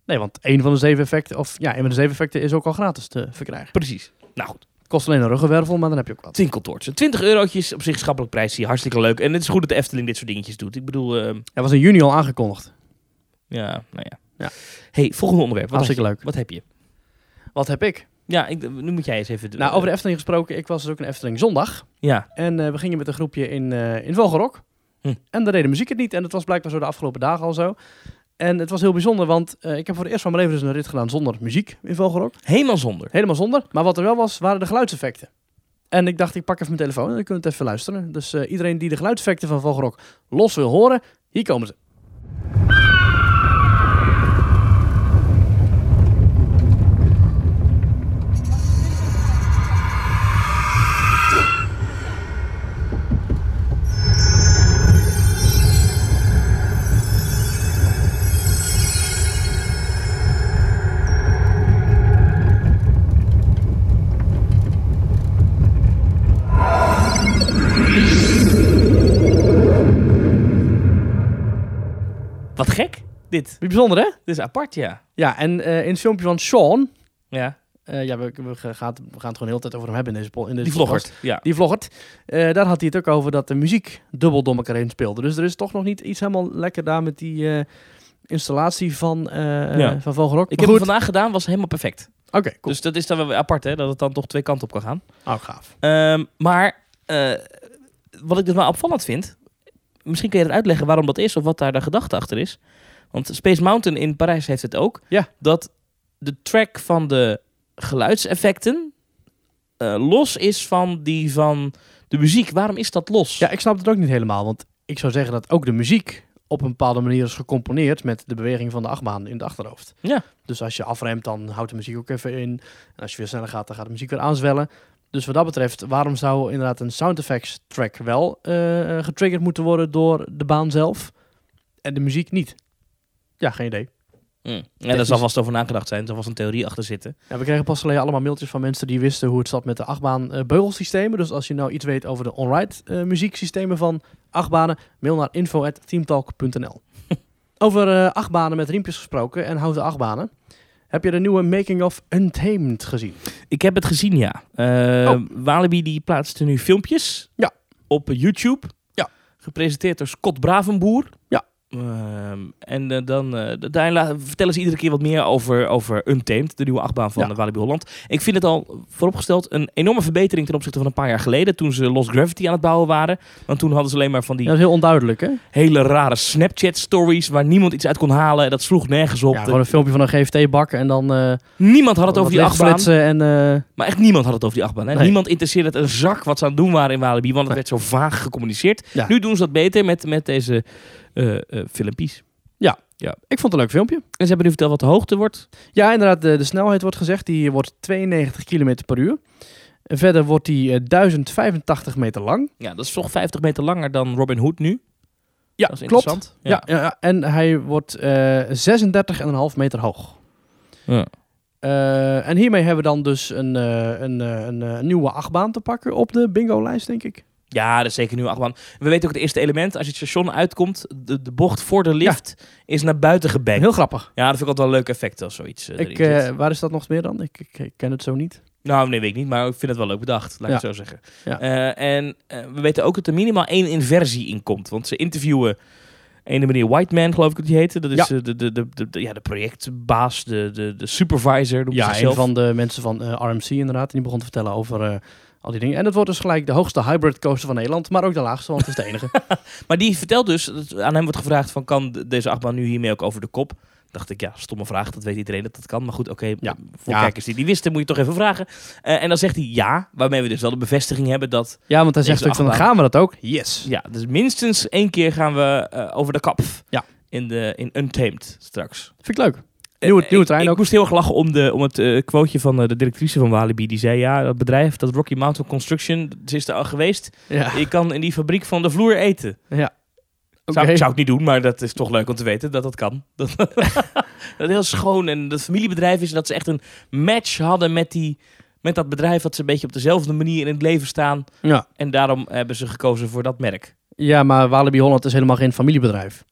Nee, want één van de zeven effecten, of ja, een van de zeven effecten is ook al gratis te verkrijgen. Precies. Nou goed. Kost alleen een ruggenwervel, maar dan heb je ook wat. Twinkeltoortsen. 20 eurotjes op zich schappelijk prijsje. Hartstikke leuk. En het is goed dat de Efteling dit soort dingetjes doet. Ik bedoel, eh, Dat was in juni al aangekondigd. ja, nou ja. Ja. hey, volgende onderwerp. Wat Hartstikke leuk. Wat heb je? Wat heb ik? Ja, ik, nu moet jij eens even... Nou, over de Efteling gesproken, ik was dus ook in Efteling zondag. Ja. En eh, we gingen met een groepje in, eh in Vogelrok. Hm. En daar de muziek het niet. En dat was blijkbaar zo de afgelopen dagen al zo. En het was heel bijzonder, want eh, ik heb voor het eerst van mijn leven dus een rit gedaan zonder muziek in Vogelrok. Helemaal zonder. Helemaal zonder. Maar wat er wel was, waren de geluidseffecten. En ik dacht, ik pak even mijn telefoon en dan kunnen we het even luisteren. Dus eh, iedereen die de geluidseffecten van Vogelrok los wil horen, hier komen ze. Dit. Bijzonder, hè? Dit is apart, ja. Ja, en eh, in het filmpje van Sean... Ja, eh, ja, we, we, gaan, het- we gaan het gewoon de hele tijd over hem hebben in deze, in deze die vloggert. Ja. Die vloggert. Eh, daar had hij het ook over dat de muziek dubbel door elkaar heen speelde. Dus er is toch nog niet iets helemaal lekker daar met die installatie van, Ja. van Vogelrok. Ik Maar heb hem vandaag gedaan, was helemaal perfect. Oké, cool. Dus dat is dan wel weer apart, hè. Dat het dan toch twee kanten op kan gaan. Oh, gaaf. Ehm, maar wat ik dus wel opvallend vind, misschien kun je het uitleggen waarom dat is of wat daar de gedachte achter is. Want Space Mountain in Parijs heeft het ook. Ja. Dat de track van de geluidseffecten eh, los is van die van de muziek. Waarom is dat los? Ja, ik snap het ook niet helemaal. Want ik zou zeggen dat ook de muziek op een bepaalde manier is gecomponeerd met de beweging van de achtbaan in het achterhoofd. Ja. Dus als je afremt, dan houdt de muziek ook even in. En als je weer sneller gaat, dan gaat de muziek weer aanzwellen. Dus wat dat betreft, waarom zou inderdaad een sound effects track wel eh, getriggerd moeten worden door de baan zelf en de muziek niet? Ja, geen idee. Hm. Ja, daar zal vast over nagedacht zijn. Er vast een theorie achter zitten. Ja, we kregen pas geleden allemaal mailtjes van mensen die wisten hoe het zat met de achtbaan eh, beugelsystemen. Dus als je nou iets weet over de on-ride eh, muzieksystemen van achtbanen, mail naar info@teamtalk.nl. Over eh, achtbanen met riempjes gesproken en houten achtbanen. Heb je de nieuwe Making of Untamed gezien? Ik heb het gezien, ja. Oh. Walibi die plaatste nu filmpjes Ja. op YouTube. Ja. Gepresenteerd door Scott Bravenboer. Ja. Ehm, en eh, dan eh, daarin vertellen ze iedere keer wat meer over, over Untamed, de nieuwe achtbaan van Ja. Walibi Holland. Ik vind het al vooropgesteld een enorme verbetering ten opzichte van een paar jaar geleden, toen ze Lost Gravity aan het bouwen waren. Want toen hadden ze alleen maar van die dat is heel onduidelijk, hè? hele rare Snapchat-stories waar niemand iets uit kon halen. En dat sloeg nergens op. Ja, gewoon een filmpje van een GFT-bak en dan eh Niemand had het over die achtbaan. en... Maar echt niemand had het over die achtbaan. Hè? Nee. Niemand interesseerde het een zak wat ze aan het doen waren in Walibi. Want het Nee. werd zo vaag gecommuniceerd. Ja. Nu doen ze dat beter met, met deze eh eh filmpjes. ik vond het een leuk filmpje. En ze hebben nu verteld wat de hoogte wordt. Ja, inderdaad, de, de snelheid wordt gezegd. Die wordt 92 km per uur. En verder wordt die eh, 1085 meter lang. Ja, dat is toch 50 meter langer dan Robin Hood nu. Ja, Dat is klopt. interessant. Ja. Ja, ja, en hij wordt eh 36,5 meter hoog. Ja. Eh, en hiermee hebben we dan dus een, eh, een, eh, een, eh, nieuwe achtbaan te pakken op de bingo-lijst, denk ik. Ja, dat is zeker nu achtbaan. We weten ook het eerste element. Als je het station uitkomt, de, de bocht voor de lift is naar buiten gebankt. Heel grappig. Ja, dat vind ik altijd wel een leuk effect als zoiets eh, Ik, eh, waar is dat nog meer dan? Ik, ik, ik ken het zo niet. Nou, nee, weet ik niet. Maar ik vind het wel leuk bedacht. Laat ik het zo zeggen. Ja. Eh, en we weten ook dat er minimaal één inversie in komt. Want ze interviewen ene meneer Whiteman, geloof ik dat die heette. Dat is Ja. de, de, de, de, ja, de projectbaas, de, de, de supervisor. Ja, een van de mensen van RMC inderdaad. En die begon te vertellen over al die dingen. En het wordt dus gelijk de hoogste hybrid coaster van Nederland. Maar ook de laagste, want het is de enige. Maar die vertelt dus, dat aan hem wordt gevraagd van kan de- deze achtbaan nu hiermee ook over de kop? Dacht ik, ja, stomme vraag, dat weet iedereen dat dat kan. Maar goed, oké, Ja. voor Ja. kijkers die die wisten, moet je toch even vragen. Eh, en dan zegt hij ja, waarmee we dus wel de bevestiging hebben dat, ja, want hij zegt ook van, gaan we dat ook? Yes. ja, dus minstens één keer gaan we eh, over de kap. Ja. In, de, in Untamed straks. Vind ik leuk. Nieuwe, nieuwe ik, trein ik ook. moest heel erg lachen om, de, om het eh quoteje van eh, de directrice van Walibi. Die zei, ja, dat bedrijf, dat Rocky Mountain Construction, ze is er al geweest. Ja. Je kan in die fabriek van de vloer eten. ja. Zou, zou ik niet doen, maar dat is toch leuk om te weten dat dat kan. Dat, dat het heel schoon en dat familiebedrijf is. en Dat ze echt een match hadden met, die, met dat bedrijf. Dat ze een beetje op dezelfde manier in het leven staan. Ja. En daarom hebben ze gekozen voor dat merk. ja, maar Walibi Holland is helemaal geen familiebedrijf.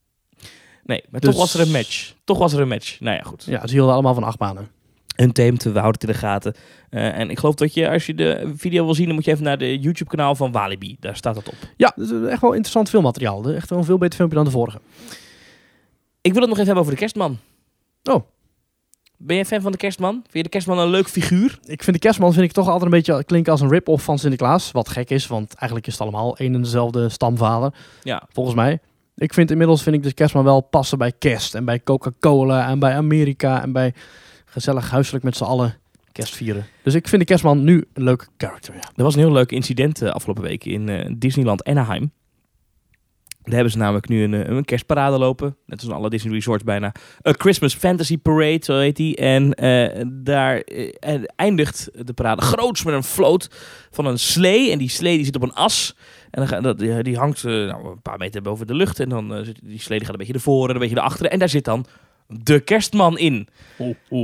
Nee, maar Dus- toch was er een match. Toch was er een match. Nou ja, goed. Ja, ze hielden allemaal van achtbanen. Untamed, we houden het in de gaten. Eh, en ik geloof dat je, als je de video wil zien, dan moet je even naar de YouTube-kanaal van Walibi. Daar staat dat op. Ja, dat is echt wel interessant filmmateriaal. Echt wel een veel beter filmpje dan de vorige. Ik wil het nog even hebben over de kerstman. Oh. Ben jij fan van de kerstman? Vind je de kerstman een leuk figuur? Ik vind de kerstman vind ik toch altijd een beetje klinken als een rip-off van Sinterklaas. Wat gek is, want eigenlijk is het allemaal één en dezelfde stamvader. Ja. Volgens mij. Ik vind inmiddels vind ik de kerstman wel passen bij kerst. En bij Coca-Cola en bij Amerika. En bij gezellig huiselijk met z'n allen kerst vieren. Dus ik vind de kerstman nu een leuke character. Ja. Er was een heel leuk incident eh, afgelopen week in eh, Disneyland Anaheim. Daar hebben ze namelijk nu een, eh, een kerstparade lopen. Net als in alle Disney Resorts bijna. Een Christmas Fantasy Parade, zo heet die. En daar eindigt de parade groots met een float van een slee. En die slee die zit op een as. En dan dat, die, die hangt eh, nou, een paar meter boven de lucht. En dan eh, zit die slee die gaat een beetje ervoor en een beetje erachter. En daar zit dan de kerstman in.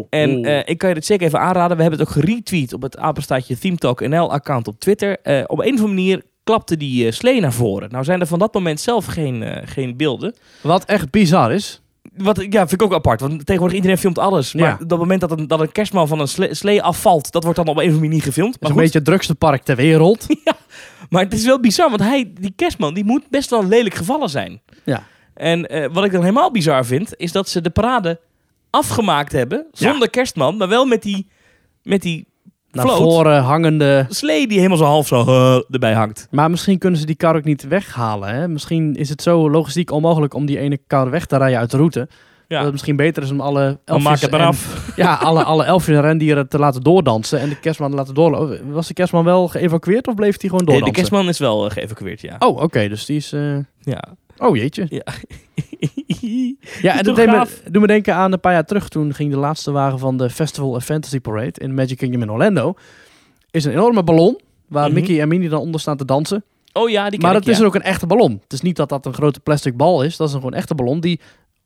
En eh, ik kan je dit zeker even aanraden. We hebben het ook geretweet op het apenstaatje Theme Talk NL account op Twitter. Op een of andere manier klapte die slee naar voren. Nou zijn er van dat moment zelf geen, geen beelden. Wat echt bizar is. Wat ja, vind ik ook apart. Want tegenwoordig iedereen filmt alles. Maar Ja. dat moment dat een, dat een kerstman van een sle- slee afvalt, dat wordt dan op een of andere manier niet gefilmd. Het is een goed, beetje het drukste park ter wereld. maar het is wel bizar, want hij, die kerstman die moet best wel lelijk gevallen zijn. Ja. En eh, wat ik dan helemaal bizar vind, is dat ze de parade afgemaakt hebben zonder kerstman, maar wel met die, met die Naar Float. voren hangende. slee die helemaal zo half zo eh, erbij hangt. Maar misschien kunnen ze die kar ook niet weghalen. Hè? Misschien is het zo logistiek onmogelijk om die ene kar weg te rijden uit de route. Dat Ja, het misschien beter is om alle elfjes en- af. Ja, alle, alle elfjes en rendieren te laten doordansen en de kerstman te laten doorlopen. Was de kerstman wel geëvacueerd of bleef hij gewoon Nee, doordansen? de kerstman is wel eh, geëvacueerd, ja. Oh, oké, dus die is... eh, Ja. Oh, jeetje. ja. Ja, en dat deed me, doet me denken aan een paar jaar terug. Toen ging de laatste wagen van de Festival of Fantasy Parade in Magic Kingdom in Orlando. Is een enorme ballon waar Mhm. Mickey en Minnie dan onder staan te dansen. Oh ja, die Maar ik, het is er ook een echte ballon. Het is niet dat dat een grote plastic bal is. Dat is een gewoon echte ballon die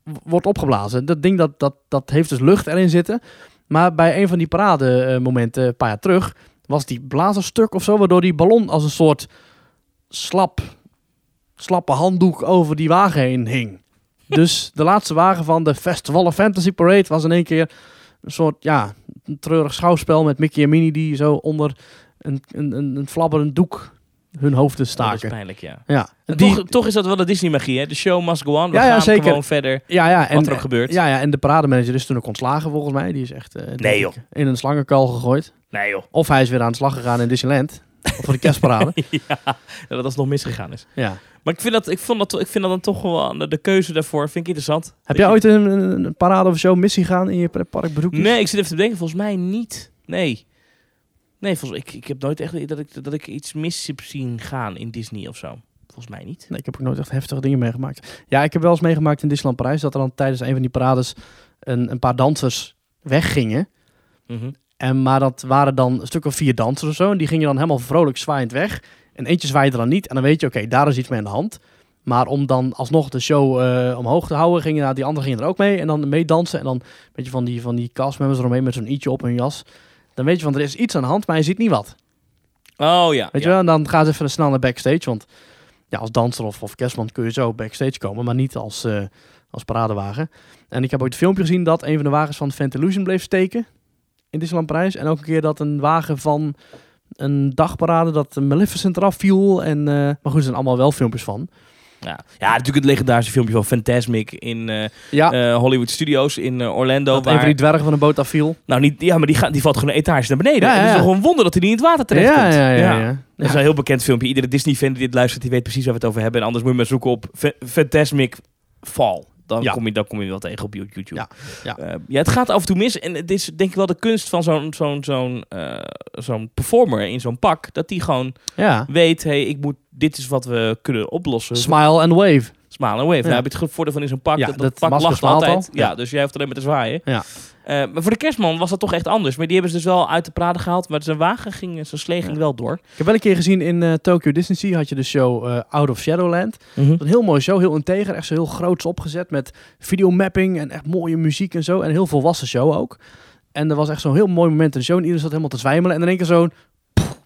wordt opgeblazen. Dat ding dat, dat, dat heeft dus lucht erin zitten. Maar bij een van die parademomenten een paar jaar terug... was die blazer stuk of zo... waardoor die ballon als een soort slap, slappe handdoek over die wagen heen hing. dus de laatste wagen van de Festival of Fantasy Parade was in één keer een soort, ja, een treurig schouwspel met Mickey en Minnie die zo onder een, een, een, een flabberend doek hun hoofden Dat is staken. pijnlijk, ja. Ja, En die, toch, toch is dat wel de Disney-magie, hè? De show must go on. We Ja, ja, gaan zeker. gewoon verder. ja, ja, en, wat er ook gebeurt. Ja, ja, en de parademanager is toen ook ontslagen volgens mij. Die is echt eh, Nee, joh. in een slangenkuil gegooid. Nee, joh. Of hij is weer aan de slag gegaan in Disneyland. voor de kerstparade. ja, dat dat nog misgegaan is. ja. Maar ik vind dat, ik vond dat, ik vind dat dan toch wel de, de keuze daarvoor vind ik interessant. Heb jij ooit een, een, een parade of zo missie gaan in je pretparkbezoekjes? Nee, ik zit even te denken. Volgens mij niet. Nee. Nee, volgens, ik, ik heb nooit echt dat ik, dat ik iets mis heb zien gaan in Disney of zo. Volgens mij niet. Nee, ik heb ook nooit echt heftige dingen meegemaakt. Ja, ik heb wel eens meegemaakt in Disneyland Parijs dat er dan tijdens een van die parades een, een paar dansers weggingen. Mhm. En, maar dat waren dan een stuk of vier dansers of zo. En die gingen dan helemaal vrolijk zwaaiend weg. En eentje zwaaide dan niet. En dan weet je, oké, daar is iets mee aan de hand. Maar om dan alsnog de show eh, omhoog te houden, gingen nou, die anderen gingen er ook mee. En dan meedansen. En dan weet je van die, van die castmembers eromheen met zo'n i'tje op hun jas. Dan weet je van, er is iets aan de hand, maar je ziet niet wat. Oh ja. Weet ja. je wel? En dan gaan ze even snel naar backstage. Want ja, als danser of, of kerstman kun je zo backstage komen, maar niet als, eh, als paradewagen. En ik heb ooit een filmpje gezien dat een van de wagens van Fantalusion bleef steken in Disneyland Parijs. En ook een keer dat een wagen van een dagparade, dat Maleficent eraf viel. En, eh, maar goed, er zijn allemaal wel filmpjes van. Ja. ja, natuurlijk het legendarische filmpje van Fantasmic in eh, Ja, eh, Hollywood Studios in eh, Orlando. dat een Waar, van die dwergen van een boot afviel. Nou, niet, ja, maar die, gaat, die valt gewoon een etage naar beneden. Ja, Het is gewoon een wonder dat hij niet in het water terecht ja, komt. ja, ja, ja. Dat is een heel bekend filmpje. Iedere Disney-fan die dit luistert, die weet precies waar we het over hebben. En anders moet je maar zoeken op Fa- Fantasmic Fall. Dan, Ja. kom je, dan kom je wel tegen op YouTube. Ja, ja. Eh, ja, het gaat af en toe mis. En het is denk ik wel de kunst van zo'n zo'n zo'n eh, zo'n performer in zo'n pak. Dat die gewoon ja. weet, hey, ik moet, dit is wat we kunnen oplossen. Smile and wave. Smile wave. Ja. Nou heb je het voordeel van in zo'n pak. Ja, dat, dat pak lacht altijd. al. Ja. Dus jij hoeft alleen maar te zwaaien. Ja. Eh, maar voor de kerstman was dat toch echt anders. Maar die hebben ze dus wel uit de parade gehaald. Maar zijn wagen ging, zijn slee ging Ja. wel door. Ik heb wel een keer gezien in eh, Tokyo Disney Sea had je de show eh, Out of Shadowland. Een heel mooi show, heel integer, echt zo heel groots opgezet met videomapping en echt mooie muziek en zo. En een heel volwassen show ook. En er was echt zo'n heel mooi moment in de show en iedereen zat helemaal te zwijmelen. En in één keer zo'n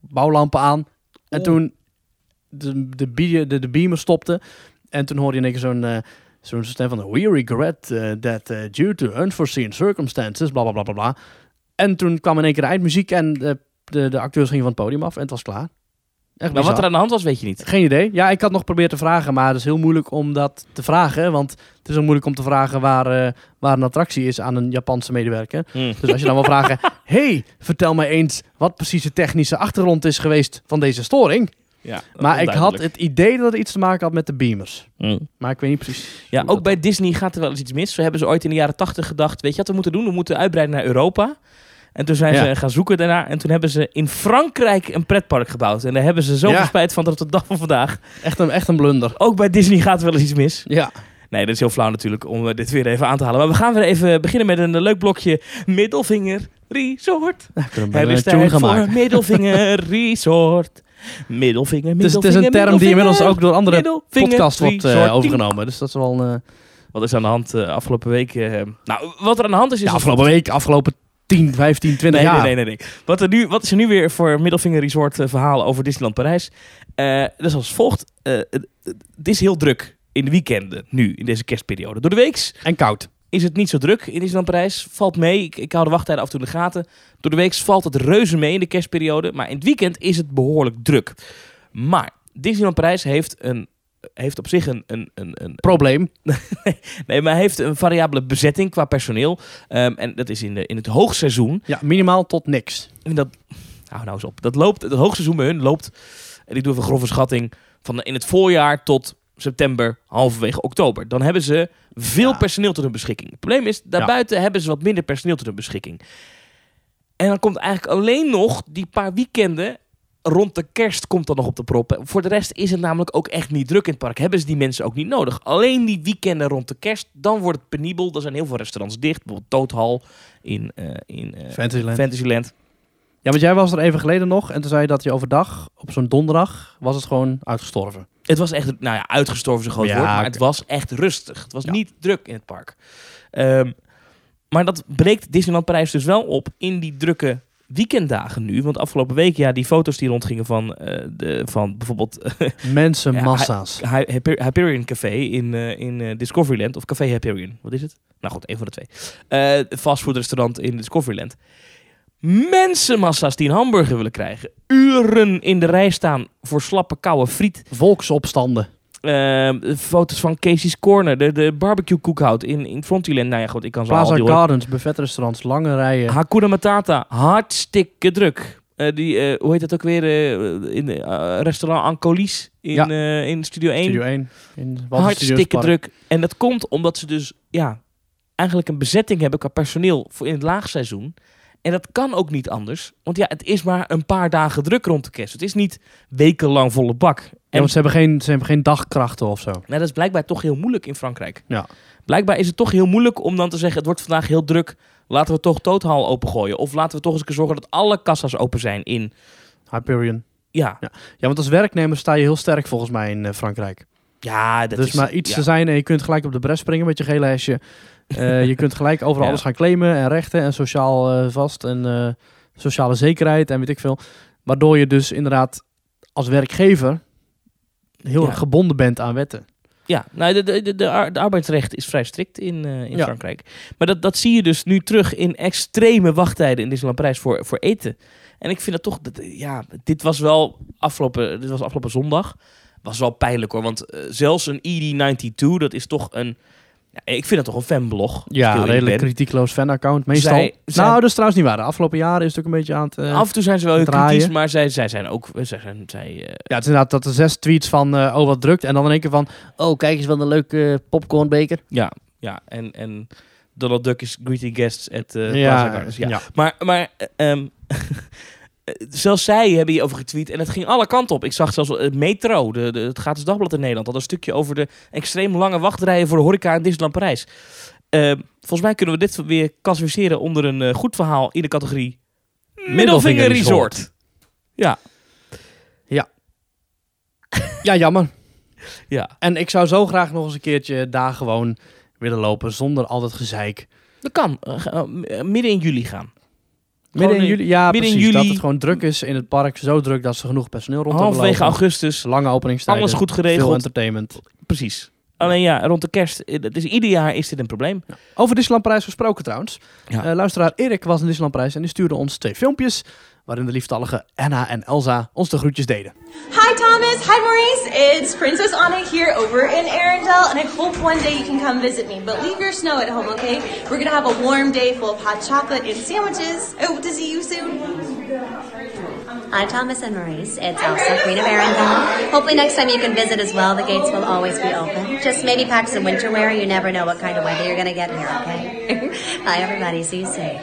bouwlampen aan. En toen de, de, de, de beamer stopte. En toen hoorde je in één keer zo'n eh, zo'n stem van... We regret eh, that eh, due to unforeseen circumstances, bla bla bla bla bla. En toen kwam in één keer de eindmuziek en de, de, de acteurs gingen van het podium af en het was klaar. Echt Maar wat er aan de hand was, weet je niet. Geen idee. Ja, ik had nog geprobeerd te vragen, maar het is heel moeilijk om dat te vragen. Want het is ook moeilijk om te vragen waar, waar een attractie is aan een Japanse medewerker. Dus als je dan wil vragen, hey, vertel mij eens wat precies de technische achtergrond is geweest van deze storing. Ja, Maar ik had het idee dat het iets te maken had met de beamers. Maar ik weet niet precies. Ja, ook dat- bij Disney gaat er wel eens iets mis. Zo hebben ze ooit in de jaren tachtig gedacht, weet je wat we moeten doen? We moeten uitbreiden naar Europa. En toen zijn Ja. ze gaan zoeken daarna. En toen hebben ze in Frankrijk een pretpark gebouwd. En daar hebben ze zoveel Ja. spijt van tot de dag van vandaag. Echt een, echt een blunder. Ook bij Disney gaat er wel eens iets mis. Ja. Nee, dat is heel flauw natuurlijk om eh, dit weer even aan te halen. Maar we gaan weer even beginnen met een eh, leuk blokje Middelvinger Resort. Het bijna is tijd voor. Middelvinger Resort. Middelvinger, Het is, het is middelvinger, een term die inmiddels ook door andere middelvinger podcasts wordt eh, overgenomen. Dus dat is wel... eh Wat is aan de hand eh, afgelopen week? nou, wat er aan de hand is... is ja, afgelopen week, afgelopen 10, 15, 20 Nee, jaar. nee, nee, nee, nee. Wat, er nu, wat is er nu weer voor Middelvinger Resort verhaal over Disneyland Parijs? Dat is als volgt. Het, het is heel druk in de weekenden nu, in deze kerstperiode. Door de weeks En koud. Is het niet zo druk in Disneyland Parijs. Valt mee. Ik, ik hou de wachttijden af en toe in de gaten. Door de weeks valt het reuze mee in de kerstperiode. Maar in het weekend is het behoorlijk druk. Maar Disneyland Parijs heeft, een, heeft op zich een, een, een, een, Probleem. nee, maar heeft een variabele bezetting qua personeel. Ehm, en dat is in, de, in het hoogseizoen. Ja, minimaal tot niks. En dat, hou nou eens op. Dat loopt, het hoogseizoen bij hun loopt, en ik doe even een grove schatting, van in het voorjaar tot september, halverwege oktober. Dan hebben ze veel Ja. personeel tot hun beschikking. Het probleem is, daarbuiten hebben ze wat minder personeel tot hun beschikking. En dan komt eigenlijk alleen nog die paar weekenden rond de kerst komt dan nog op de proppen. Voor de rest is het namelijk ook echt niet druk in het park. Hebben ze die mensen ook niet nodig. Alleen die weekenden rond de kerst, dan wordt het penibel. Er zijn heel veel restaurants dicht. Bijvoorbeeld Toadhal in, eh, in eh, Fantasyland. Fantasyland. Ja, want jij was er even geleden nog en toen zei je dat je overdag, op zo'n donderdag, was het gewoon uitgestorven. Het was echt, nou ja, uitgestorven een groot Ja, woord, maar het was echt rustig. Het was Ja. niet druk in het park. Ehm, maar dat breekt Disneyland Parijs dus wel op in die drukke weekenddagen nu. Want afgelopen week, ja, die foto's die rondgingen van, eh, de, van bijvoorbeeld Mensen, Ja, massa's. Hy- Hyper- Hyperion Café in, eh, in eh, Discoveryland. Of Café Hyperion. Wat is het? Nou goed, een van de twee. Eh fastfoodrestaurant in Discoveryland. Mensenmassa's die een hamburger willen krijgen. Uren in de rij staan voor slappe koude friet. Volksopstanden. Eh, foto's van Casey's Corner. De, de barbecue cookhout in, in Frontierland. Nou ja, goed, ik kan al Plaza die hoor. Gardens, buffetrestaurants, lange rijen. Hakuna Matata. Hartstikke druk. Eh, die, eh, hoe heet dat ook weer? eh, in restaurant Ancolis in, Ja. in Studio 1. Studio 1. In hartstikke druk. En dat komt omdat ze dus ja, eigenlijk een bezetting hebben qua personeel voor in het laagseizoen. En dat kan ook niet anders. Want ja, het is maar een paar dagen druk rond de kerst. Het is niet wekenlang volle bak. Ja, En want ze hebben, geen, ze hebben geen dagkrachten of zo. nou, dat is blijkbaar toch heel moeilijk in Frankrijk. Ja. Blijkbaar is het toch heel moeilijk om dan te zeggen... het wordt vandaag heel druk, laten we toch Total opengooien. Of laten we toch eens een keer zorgen dat alle kassa's open zijn in... Hyperion. Ja, Ja, want als werknemer sta je heel sterk volgens mij in eh, Frankrijk. ja dat dus is... maar iets ja. te zijn en je kunt gelijk op de bres springen met je gele hesje. Eh, je kunt gelijk overal Ja. alles gaan claimen en rechten en sociaal eh, vast en eh, sociale zekerheid en weet ik veel. Waardoor je dus inderdaad als werkgever heel Ja. erg gebonden bent aan wetten. Ja, nou, de, de, de, de, ar- de arbeidsrecht is vrij strikt in, in Ja. Frankrijk. Maar dat, dat zie je dus nu terug in extreme wachttijden in Disneyland Parijs voor, voor eten. En ik vind dat toch, dat, ja, dit was wel afgelopen, dit was afgelopen zondag. Was wel pijnlijk hoor, want zelfs een ED92, dat is toch een, ja, ik vind dat toch een fanblog. Ja, eerlijk redelijk kritiekloos fanaccount. Meestal. Zij- zij- Nou, dat is trouwens niet waar. De afgelopen jaren is het ook een beetje aan het... eh, Af en toe zijn ze wel heel kritisch, maar zij, zij zijn ook, zij zijn, zij, eh, Ja, het is inderdaad dat er zes tweets van eh, oh wat drukt. En dan in één keer van oh kijk eens wat een leuke eh, popcornbeker. ja, ja, en, en Donald Duck is greeting guests at eh ja, ja. Ja. Maar, maar eh, ehm, zelfs zij hebben hierover getweet en het ging alle kanten op. Ik zag zelfs het Metro, de, de, het gratis dagblad in Nederland, had een stukje over de extreem lange wachtrijen voor de horeca in Disneyland Parijs. Ehm, volgens mij kunnen we dit weer klassificeren onder een eh, goed verhaal in de categorie Middelvinger Resort. Ja, Ja, jammer. ja. En ik zou zo graag nog eens een keertje daar gewoon willen lopen zonder al dat gezeik. Dat kan. Eh, eh, midden in juli gaan. Midden in juli, ja midden in precies. Dat het gewoon druk is in het park. Zo druk dat ze genoeg personeel rond hebben lopen. augustus. Lange openingstijden. Alles goed Veel geregeld. entertainment. Precies. Alleen ja, rond de kerst, eh, het is, ieder jaar is dit een probleem. Over Disneyland Parijs gesproken trouwens. Ja. Eh, luisteraar Erik was in Disneyland Parijs en die stuurde ons twee filmpjes. Waarin de lieftallige Anna en Elsa ons de groetjes deden. Hi Thomas, hi Maurice. It's Princess Anna here over in Arendelle, and I hope one day you can come visit me. But leave your snow at home, okay? We're gonna have a warm day full of hot chocolate and sandwiches. I hope to see you soon. Hi, Thomas and Maurice. It's Elsa, Queen of Arendelle. Hopefully, next time you can visit as well. The gates will always be open. Just maybe pack some winter wear. You never know what kind of weather you're going to get here, okay? Hi, everybody. See you soon.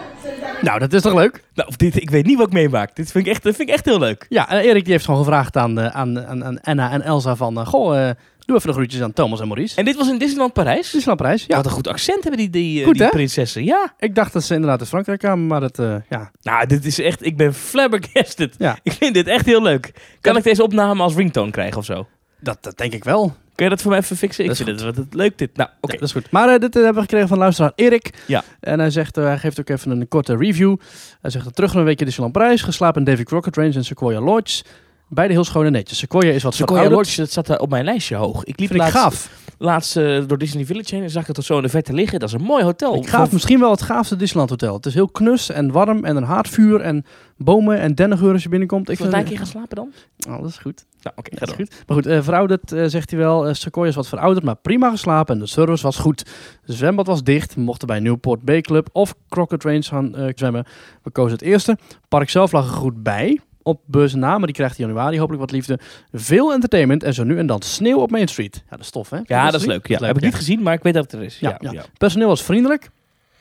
Nou, dat is toch leuk? Nou, dit, ik weet niet wat ik meemaak. Dit vind ik echt, vind ik echt heel leuk. Ja, en Erik die heeft gewoon gevraagd aan, eh, aan, aan, aan Anna en Elsa van... eh, goh, eh, doe even de groetjes aan Thomas en Maurice. En dit was in Disneyland Parijs. Disneyland Parijs, ja. Wat een goed accent hebben die, die, Goed, die prinsessen. Ja. Ik dacht dat ze inderdaad in Frankrijk kwamen, maar dat, ja. Nou, dit is echt... Ik ben flabbergasted. Ja. Ik vind dit echt heel leuk. Kan ik deze opname als ringtone krijgen of zo? Dat, dat denk ik wel. Kun je dat voor mij even fixen? Ik Dat is vind het, wat het leuk dit. Nou, oké. Ja, dat is goed. Maar eh, dit eh, hebben we gekregen van luisteraar Erik. Ja. En hij zegt, eh, hij geeft ook even een korte review. Hij zegt, terug naar een weekje Disneyland Parijs, geslapen in Davy Crockett Range en Sequoia Lodge. Beide heel schoon en netjes. Sequoia is wat Sequoia. Lodge, dat zat daar op mijn lijstje hoog. Ik liep Vind ik laatst, gaaf. laatst door Disney Village heen en zag ik dat zo in de verte liggen. Dat is een mooi hotel. Ik gaaf misschien wel het gaafste Disneyland Hotel. Het is heel knus en warm en een haardvuur en bomen en dennengeur als je binnenkomt. Ik daar een keer gaan slapen dan? Oh, dat is goed. Nou, oké, Dat door. goed. Maar goed, eh, verouderd eh, zegt hij wel. Eh, Sequoia is wat verouderd, maar prima geslapen en de service was goed. De zwembad was dicht. We mochten bij Newport Bay Club of Crockett Range gaan zwemmen. We kozen het eerste. Park zelf lag er goed bij. Op beurs na, maar die krijgt in januari hopelijk wat liefde. Veel entertainment en zo nu en dan sneeuw op Main Street. Ja, dat is tof, hè? Ja, dat is leuk. Ja. Heb ik niet gezien, maar ik weet dat het er is. Ja, Ja, ja. ja. Personeel was vriendelijk.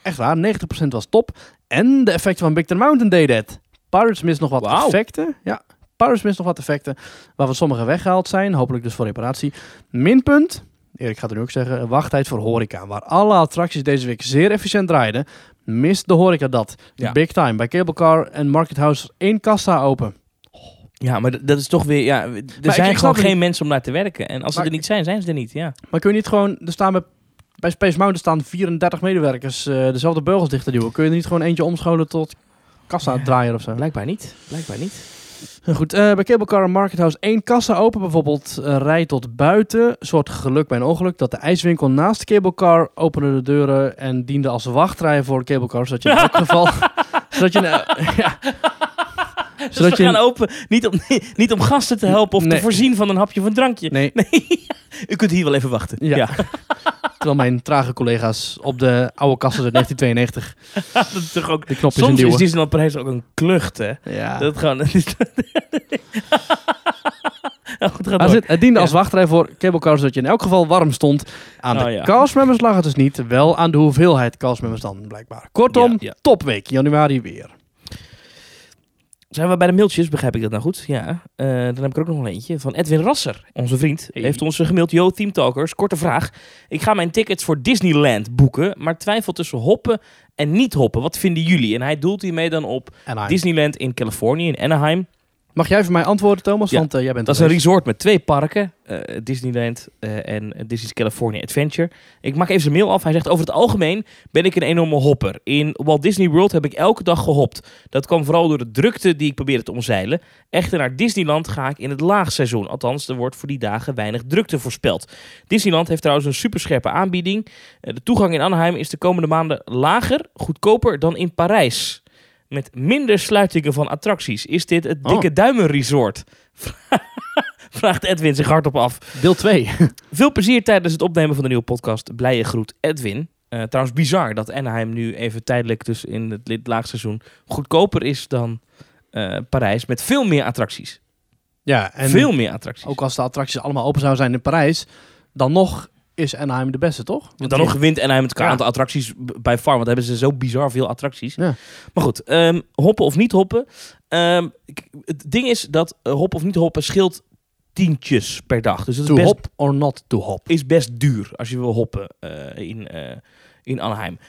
Echt waar, 90% was top. En de effecten van Big Thunder Mountain deed het. Pirates mist nog wat effecten. Ja, Pirates mist nog wat effecten. Waarvan sommige weggehaald zijn. Hopelijk dus voor reparatie. Minpunt. Erik gaat er nu ook zeggen. Wachttijd voor horeca. Waar alle attracties deze week zeer efficiënt draaiden. Mist de horeca dat. Ja. Big time. Bij Cable Car en Market House één kassa open. Ja, maar dat is toch weer... Ja, er zijn ik gewoon geen niet. mensen om naar te werken. En als ze er niet zijn, zijn ze er niet. Ja. Maar kun je niet gewoon... Er staan bij, bij Space Mountain staan 34 medewerkers. eh, dezelfde beugels dicht te duwen. Kun je er niet gewoon eentje omscholen tot kassa draaier of zo. Blijkbaar niet. Blijkbaar niet. Goed, eh, bij Cable Car Market House één kassa open. Bijvoorbeeld eh, rij tot buiten. Een soort geluk bij een ongeluk. Dat de ijswinkel naast de Cable Car opende de deuren en diende als wachtrij voor de Cable Car. Zodat je in elk geval... zodat je, eh, ja, Dus Zodat we je- gaan open, niet om, niet om gasten te helpen of Nee. te voorzien van een hapje of een drankje. nee, Nee, u kunt hier wel even wachten. Ja. Ja. Terwijl mijn trage collega's op de oude kassen uit 1992 dat is toch ook... de knopjes Soms is ook een klucht, hè? Ja. Dat gewoon... Nou, goed, het, het diende Ja. als wachtrij voor Cable Car, zodat je in elk geval warm stond. Aan de Oh, ja. castmembers lag het dus niet, wel aan de hoeveelheid castmembers dan blijkbaar. Kortom, ja. topweek, januari weer. Zijn we bij de mailtjes, begrijp ik dat nou goed? Ja. Eh, dan heb ik er ook nog een eentje van Edwin Rasser, onze vriend. Hey. Heeft ons gemaild, yo Team Talkers, korte vraag. Ik ga mijn tickets voor Disneyland boeken, maar twijfel tussen hoppen en niet hoppen. Wat vinden jullie? En hij doelt hiermee dan op Anaheim. Disneyland in Californië, in Anaheim. Mag jij voor mij antwoorden, Thomas? Ja, Want eh, jij bent Dat is een resort met twee parken. eh, Disneyland eh, en Disney's California Adventure. Ik maak even zijn mail af. Hij zegt over het algemeen ben ik een enorme hopper. In Walt Disney World heb ik elke dag gehopt. Dat kwam vooral door de drukte die ik probeerde te omzeilen. Echter naar Disneyland ga ik in het laagseizoen. Althans, er wordt voor die dagen weinig drukte voorspeld. Disneyland heeft trouwens een superscherpe aanbieding. De toegang in Anaheim is de komende maanden lager, goedkoper dan in Parijs. Met minder sluitingen van attracties. Is dit het Oh. dikke duimen resort? Vraagt Edwin zich hardop af. Deel 2. Veel plezier tijdens het opnemen van de nieuwe podcast. Blije groet Edwin. Eh, trouwens, bizar dat Anaheim nu even tijdelijk, dus in het laagseizoen, goedkoper is dan eh, Parijs. Met veel meer attracties. ja, en veel meer attracties. ook als de attracties allemaal open zouden zijn in Parijs, dan nog is Anaheim de beste, toch? Want dan nog gewint Anaheim het Ja. aantal attracties bij far. Want hebben ze zo bizar veel attracties. Ja. Maar goed, ehm, hoppen of niet hoppen. Ehm, het ding is dat eh, hoppen of niet hoppen scheelt tientjes per dag. Dus het is To best hop or not to hop. is best duur als je wil hoppen eh, in, eh, in Anaheim.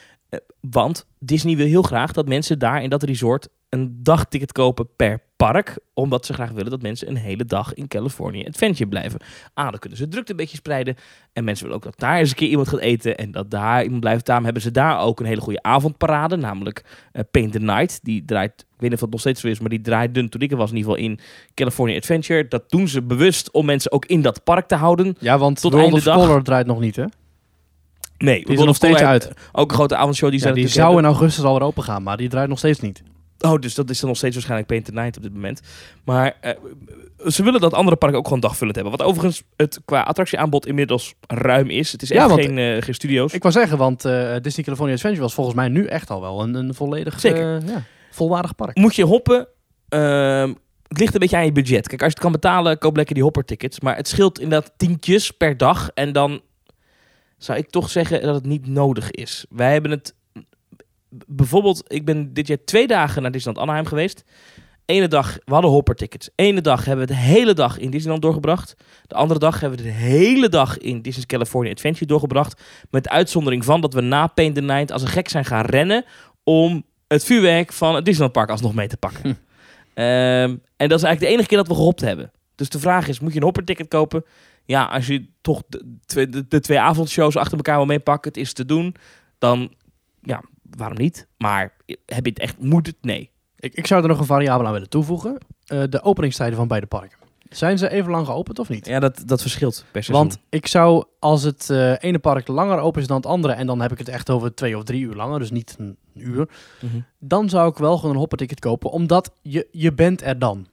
Want Disney wil heel graag dat mensen daar in dat resort een dagticket kopen per park. Omdat ze graag willen dat mensen een hele dag in California Adventure blijven. Ah, dan kunnen ze drukte een beetje spreiden. En mensen willen ook dat daar eens een keer iemand gaat eten. En dat daar iemand blijft. Daarom hebben ze daar ook een hele goede avondparade. Namelijk eh, Paint the Night. Die draait, ik weet niet of het nog steeds zo is, maar die draaide toen ik er was in ieder geval in California Adventure. Dat doen ze bewust om mensen ook in dat park te houden. Ja, want Tot World einde of. Color draait nog niet, hè? Nee, Die is er nog steeds uit. Ook een grote avondshow die Ja, die zou in augustus alweer open gaan, maar die draait nog steeds niet. Oh, dus dat is dan nog steeds waarschijnlijk Paint the Night op dit moment. Maar eh, ze willen dat andere parken ook gewoon dagvullend hebben. Wat overigens het qua attractieaanbod inmiddels ruim is. Het is Ja, echt want- geen, eh, geen studio's. Ik wou zeggen, want eh, Disney California Adventure was volgens mij nu echt al wel een, een volledig Zeker. ja, volwaardig park. Moet je hoppen... ehm, het ligt een beetje aan je budget. Kijk, als je het kan betalen, koop lekker die hoppertickets. Maar het scheelt inderdaad tientjes per dag. En dan zou ik toch zeggen dat het niet nodig is. Wij hebben het... Bijvoorbeeld, ik ben dit jaar twee dagen naar Disneyland Anaheim geweest. Ene dag, we hadden hoppertickets. Ene dag hebben we de hele dag in Disneyland doorgebracht. De andere dag hebben we de hele dag in Disney's California Adventure doorgebracht. Met uitzondering van dat we na Paint the Night als een gek zijn gaan rennen... om het vuurwerk van het Disneyland Park alsnog mee te pakken. Hm. Ehm, en dat is eigenlijk de enige keer dat we gehopt hebben. Dus de vraag is, moet je een hopperticket kopen? Ja, als je toch de, de twee avondshows achter elkaar wil meepakken, het is te doen, dan ja, waarom niet? Maar heb je het echt, moet het? Nee. Ik, ik zou er nog een variabele aan willen toevoegen. Eh, de openingstijden van beide parken. Zijn ze even lang geopend of niet? Ja, dat, dat verschilt per seizoen. Want ik zou, als het eh, ene park langer open is dan het andere, en dan heb ik het echt over twee of drie uur langer, dus niet een uur, Mhm. dan zou ik wel gewoon een hopperticket kopen, omdat je, je bent er dan.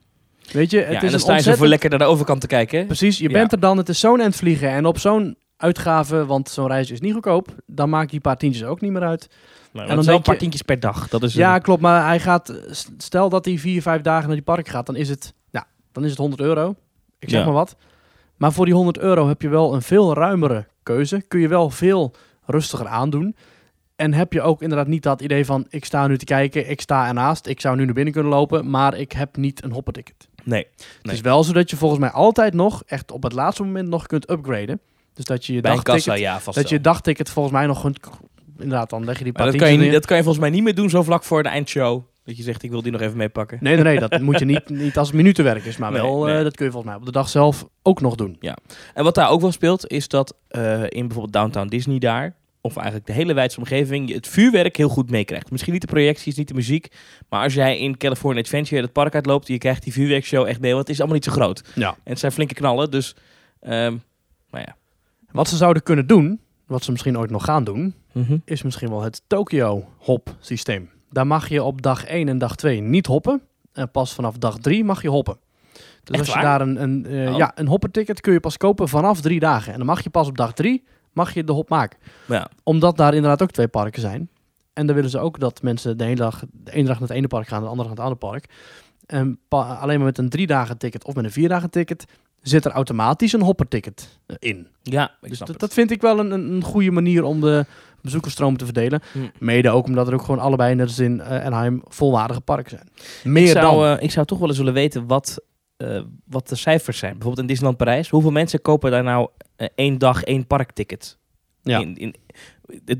Weet je, het ja, is en dan een sta je zo voor ontzettend- lekker naar de overkant te kijken. hè? Precies, je Ja. bent er dan, het is zo'n end vliegen en op zo'n uitgave, want zo'n reis is niet goedkoop, dan maakt die paar tientjes ook niet meer uit. Nou, dan wel een denk paar je- tientjes per dag. Dat is Ja, een- klopt, maar hij gaat, stel dat hij vier, vijf dagen naar die park gaat, dan is het, ja, dan is het 100 euro. Ik zeg Ja. maar wat. Maar voor die 100 euro heb je wel een veel ruimere keuze. Kun je wel veel rustiger aandoen. En heb je ook inderdaad niet dat idee van, ik sta nu te kijken, ik sta ernaast, ik zou nu naar binnen kunnen lopen, maar ik heb niet een hopperticket. Nee. Het is wel zo dat je volgens mij altijd nog, echt op het laatste moment nog kunt upgraden. Dus dat je je Bij dagticket, kassa, ja, dat je dagticket volgens mij nog kunt, inderdaad, dan leg je die Maar dat kan, je, niet- dat kan je volgens mij niet meer doen zo vlak voor de eindshow. Dat je zegt, ik wil die nog even meepakken. Nee, nee, nee, dat moet je niet, niet als het minutenwerk is, maar Nee, wel, eh, dat kun je volgens mij op de dag zelf ook nog doen. En wat daar ook wel speelt, is dat eh, in bijvoorbeeld Downtown Disney daar, of eigenlijk de hele wijdse omgeving, je het vuurwerk heel goed meekrijgt. Misschien niet de projecties, niet de muziek, maar als jij in California Adventure het park uitloopt, je krijgt die vuurwerkshow echt mee, want het is allemaal niet zo groot. Ja. En het zijn flinke knallen, dus, ehm nou ja. Wat ze zouden kunnen doen, wat ze misschien ooit nog gaan doen, Mhm. is misschien wel het Tokyo hop systeem. Daar mag je op dag 1 en dag 2 niet hoppen. En pas vanaf dag 3 mag je hoppen. Dus Echt als je waar? daar een, een, eh, Oh. ja, een hopperticket kun je pas kopen vanaf drie dagen. En dan mag je pas op dag 3 mag je de hop maken. Ja. Omdat daar inderdaad ook twee parken zijn. En dan willen ze ook dat mensen de ene dag, de ene dag naar het ene park gaan, de andere naar het andere park. En pa- alleen maar met een drie dagen ticket of met een vier dagen ticket zit er automatisch een hopperticket eh, in. Ja, ik Dus snap dat, het. dat vind ik wel een, een, goede manier om de bezoekersstroom te verdelen. Hm. Mede ook omdat er ook gewoon allebei, net als in Anaheim, volwaardige parken zijn. Meer ik, zou, dan. eh, ik zou toch wel eens willen weten wat, eh, wat de cijfers zijn. Bijvoorbeeld in Disneyland Parijs. Hoeveel mensen kopen daar nou eh, één dag één parkticket? Ja. In, in,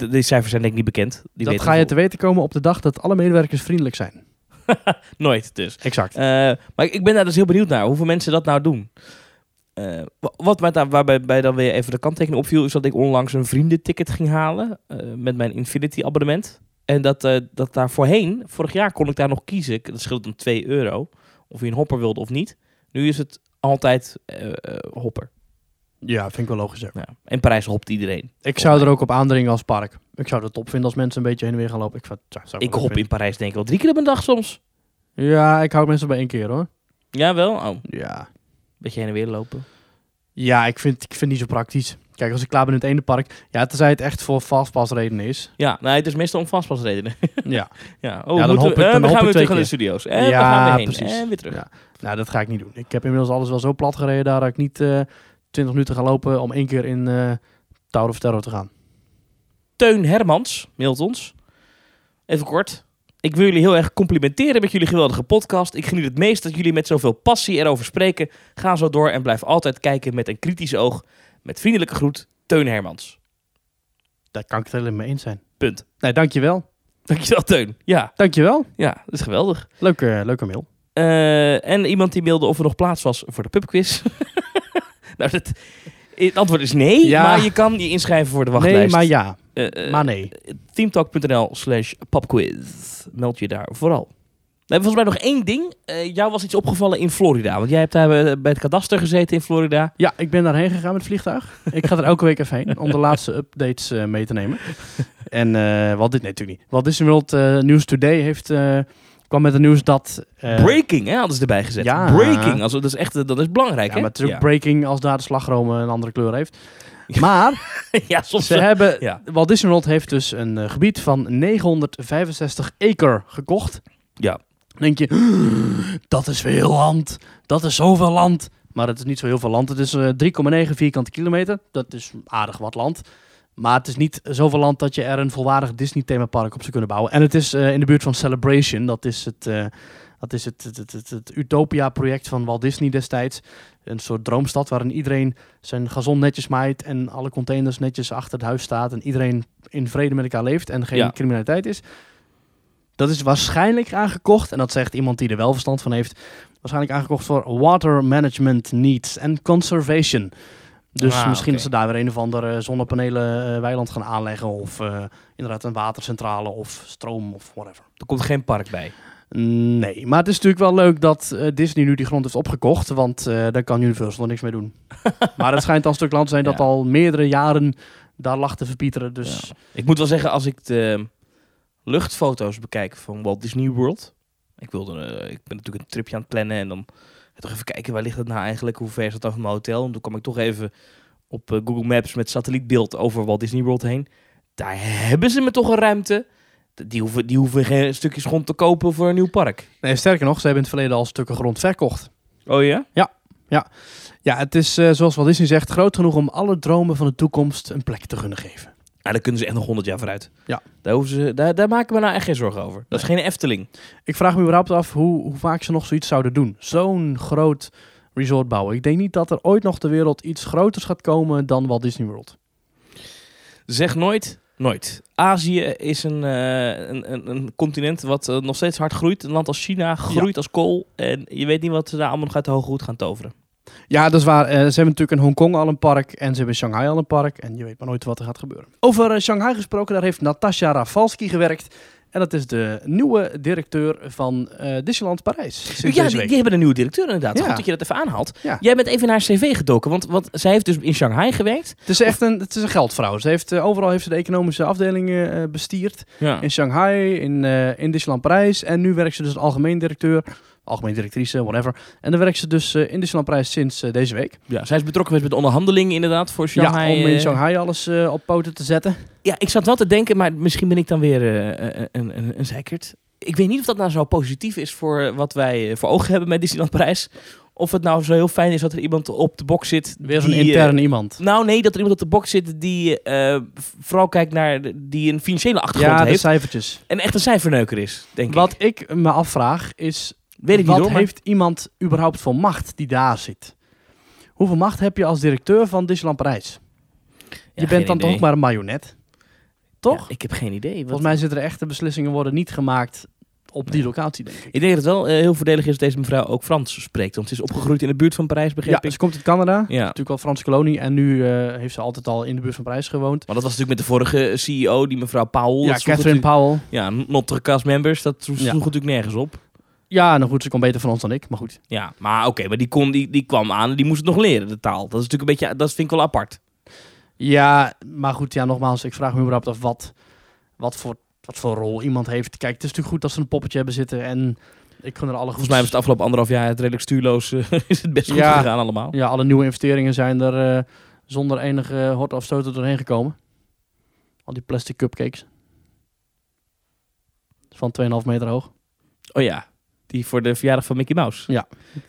die cijfers zijn denk ik niet bekend. Die dat ga je te weten komen op de dag dat alle medewerkers vriendelijk zijn. nooit dus. Exact. Eh, maar ik ben daar dus heel benieuwd naar. Hoeveel mensen dat nou doen. Wa- wat mij daar, waarbij bij dan weer even de kanttekening opviel... is dat ik onlangs een vriendenticket ging halen... met mijn Infinity abonnement. En dat, eh, dat daar voorheen... Vorig jaar kon ik daar nog kiezen. Dat scheelt om 2 euro. Of je een hopper wilde of niet. Nu is het altijd eh, eh, hopper. Ja, vind ik wel logisch. ja. In Parijs hopt iedereen. Ik zou er ook op aandringen als park. Ik zou het top vinden als mensen een beetje heen en weer gaan lopen. Ik, zou- zou Ik wel hop in Parijs denk ik wel drie keer op een dag soms. Ja, ik hou mensen bij één keer hoor. Ja, wel. Oh, Ja. beetje heen en weer lopen. Ja, ik vind, ik vind het niet zo praktisch. Kijk, als ik klaar ben in het ene park. Ja, tenzij het echt voor fastpass redenen is. Ja, nee, het is meestal om vastpasredenen. Ja. ja, oh, Ja, dan we, ik- eh, dan we gaan weer twee terug naar de studio's. En we Ja, gaan weer heen. precies. En weer terug. Ja. Nou, dat ga ik niet doen. Ik heb inmiddels alles wel zo plat gereden daar dat ik niet eh 20 minuten ga lopen om één keer in eh Tower of Terror te gaan. Teun Hermans mailt ons. Even kort. Ik wil jullie heel erg complimenteren met jullie geweldige podcast. Ik geniet het meest dat jullie met zoveel passie erover spreken. Ga zo door en blijf altijd kijken met een kritisch oog. Met vriendelijke groet, Teun Hermans. Daar kan ik het helemaal mee eens zijn. Punt. Nee, dankjewel. Dankjewel, Teun. Ja, Dankjewel. ja dat is geweldig. Leuke, leuke mail. Eh, en iemand die mailde of er nog plaats was voor de pubquiz. nou, dat, het antwoord is nee, Ja. maar je kan je inschrijven voor de wachtlijst. Nee, maar ja. Eh, maar nee. teamtalk.nl slash popquiz. Meld je daar vooral. We hebben volgens mij nog één ding. Eh, jou was iets opgevallen in Florida. Want jij hebt daar eh, bij het kadaster gezeten in Florida. Ja, ik ben daarheen gegaan met het vliegtuig. ik ga er elke week even heen om de laatste updates eh, mee te nemen. En wat dit nee, natuurlijk niet. Wat Disney World News Today heeft kwam met het nieuws dat eh, breaking, hè, hadden ze erbij gezet. ja. Breaking. Also, dat is echt dat is belangrijk, Ja, hè? maar het is ook ja. breaking als daar de slagroom een andere kleur heeft. Maar ja, soms ze hebben, ja. Walt Disney World heeft dus een gebied van 965 acre gekocht. Ja. Denk je, dat is veel land. Dat is zoveel land. Maar het is niet zo heel veel land. Het is eh, 3,9 vierkante kilometer. Dat is aardig wat land. Maar het is niet zoveel land dat je er een volwaardig Disney themapark op zou kunnen bouwen. En het is eh, in de buurt van Celebration. Dat is het, eh, dat is het, het, het, het, het Utopia-project van Walt Disney destijds. Een soort droomstad waarin iedereen zijn gazon netjes maait en alle containers netjes achter het huis staat. En iedereen in vrede met elkaar leeft en geen Ja. criminaliteit is. Dat is waarschijnlijk aangekocht, en dat zegt iemand die er wel verstand van heeft, waarschijnlijk aangekocht voor water management needs en conservation. Dus Ah, misschien dat ze daar weer een of andere zonnepanelen eh, weiland gaan aanleggen of eh, inderdaad een watercentrale of stroom of whatever. Er komt geen park bij. Nee, maar het is natuurlijk wel leuk dat eh, Disney nu die grond heeft opgekocht, want daar kan Universal er niks mee doen. maar het schijnt al een stuk land te zijn dat Ja. al meerdere jaren daar lag te verpieteren. Dus Ik moet wel zeggen, als ik de luchtfoto's bekijk van Walt Disney World. Ik, wilde, eh, ik ben natuurlijk een tripje aan het plannen en dan toch even kijken waar ligt het nou eigenlijk, hoe ver is het dan van mijn hotel. En toen kwam ik toch even op eh, Google Maps met satellietbeeld over Walt Disney World heen. Daar hebben ze me toch een ruimte. Die hoeven, die hoeven geen stukjes grond te kopen voor een nieuw park. nee, sterker nog, ze hebben in het verleden al stukken grond verkocht. Oh ja? Ja, het is eh, zoals Walt Disney zegt, groot genoeg om alle dromen van de toekomst een plek te kunnen geven. Nou, daar kunnen ze echt nog 100 jaar vooruit. Ja. Daar, hoeven ze, daar, daar maken we nou echt geen zorgen over. Dat is geen Efteling. Ik vraag me überhaupt af hoe, hoe vaak ze nog zoiets zouden doen. Zo'n groot resort bouwen. Ik denk niet dat er ooit nog ter wereld iets groters gaat komen dan Walt Disney World. Zeg nooit, nooit. Azië is een, eh, een, een, een continent wat eh, nog steeds hard groeit. Een land als China groeit als kool. En je weet niet wat ze daar allemaal nog uit de hoge hoed gaan toveren. Ja, dat is waar. Eh, ze hebben natuurlijk in Hongkong al een park en ze hebben in Shanghai al een park. En je weet maar nooit wat er gaat gebeuren. Over eh, Shanghai gesproken, daar heeft Natasha Rafalski gewerkt. En dat is de nieuwe directeur van eh, Disneyland Parijs. Ja, die, die hebben een nieuwe directeur inderdaad. Ja. Goed dat je dat even aanhaalt. Ja. Jij bent even in haar cv gedoken, want, want zij heeft dus in Shanghai gewerkt. Het is echt een, het is een geldvrouw. Ze heeft, overal heeft ze de economische afdelingen eh, bestierd. Ja. In Shanghai, in, in Disneyland Parijs. En nu werkt ze dus als algemeen directeur. Algemeen directrice, whatever. En dan werkt ze dus eh, in Disneyland Parijs sinds eh, deze week. ja, zij is betrokken geweest met de onderhandelingen inderdaad voor Shanghai. ja, om in eh, Shanghai alles op poten te zetten. Ja, ik zat wel te denken, maar misschien ben ik dan weer een, een, een, zeikert. Ik weet niet of dat nou zo positief is voor wat wij voor ogen hebben met Disneyland Parijs. Of het nou zo heel fijn is dat er iemand op de box zit. Weer zo'n intern iemand. nou nee, dat er iemand op de box zit die vooral kijkt naar de- die een financiële achtergrond Ja, de heeft. cijfertjes. En echt een cijferneuker is, denk ik. Wat ik me afvraag is, Weet ik niet wat maar- heeft iemand überhaupt voor macht die daar zit? Hoeveel macht heb je als directeur van Disneyland Parijs? Ja, je bent dan idee. toch maar een marionet? Toch? Ja, ik heb geen idee. Wat- Volgens mij zitten er echte beslissingen worden niet gemaakt op die locatie, denk ik. Ik denk dat het wel eh, heel voordelig is dat deze mevrouw ook Frans spreekt. Want ze is opgegroeid in de buurt van Parijs, begreep Ja, ik. ze komt uit Canada. Ja. Natuurlijk al Franse kolonie. En nu eh, heeft ze altijd al in de buurt van Parijs gewoond. Maar dat was natuurlijk met de vorige CEO, die mevrouw Powell. ja, Catherine Powell. Ja, Notre Cast members, dat sloeg Ja. natuurlijk nergens op. Ja, nou goed, ze kon beter van ons dan ik. Maar goed. Ja, maar oké, maar die, kon, die, die kwam aan en die moest het nog leren, de taal. Dat is natuurlijk een beetje, dat vind ik wel apart. Ja, maar goed, ja, nogmaals, ik vraag me überhaupt af wat, wat, voor, wat voor rol iemand heeft. Kijk, het is natuurlijk goed dat ze een poppetje hebben zitten en ik gun er alle Volgens mij was het afgelopen anderhalf jaar het redelijk stuurloos, eh, is het best goed Ja. gegaan allemaal. Ja, alle nieuwe investeringen zijn er eh, zonder enige hort of stoten doorheen gekomen. Al die plastic cupcakes. Van 2,5 meter hoog. Oh ja, die voor de verjaardag van Mickey Mouse. Ja.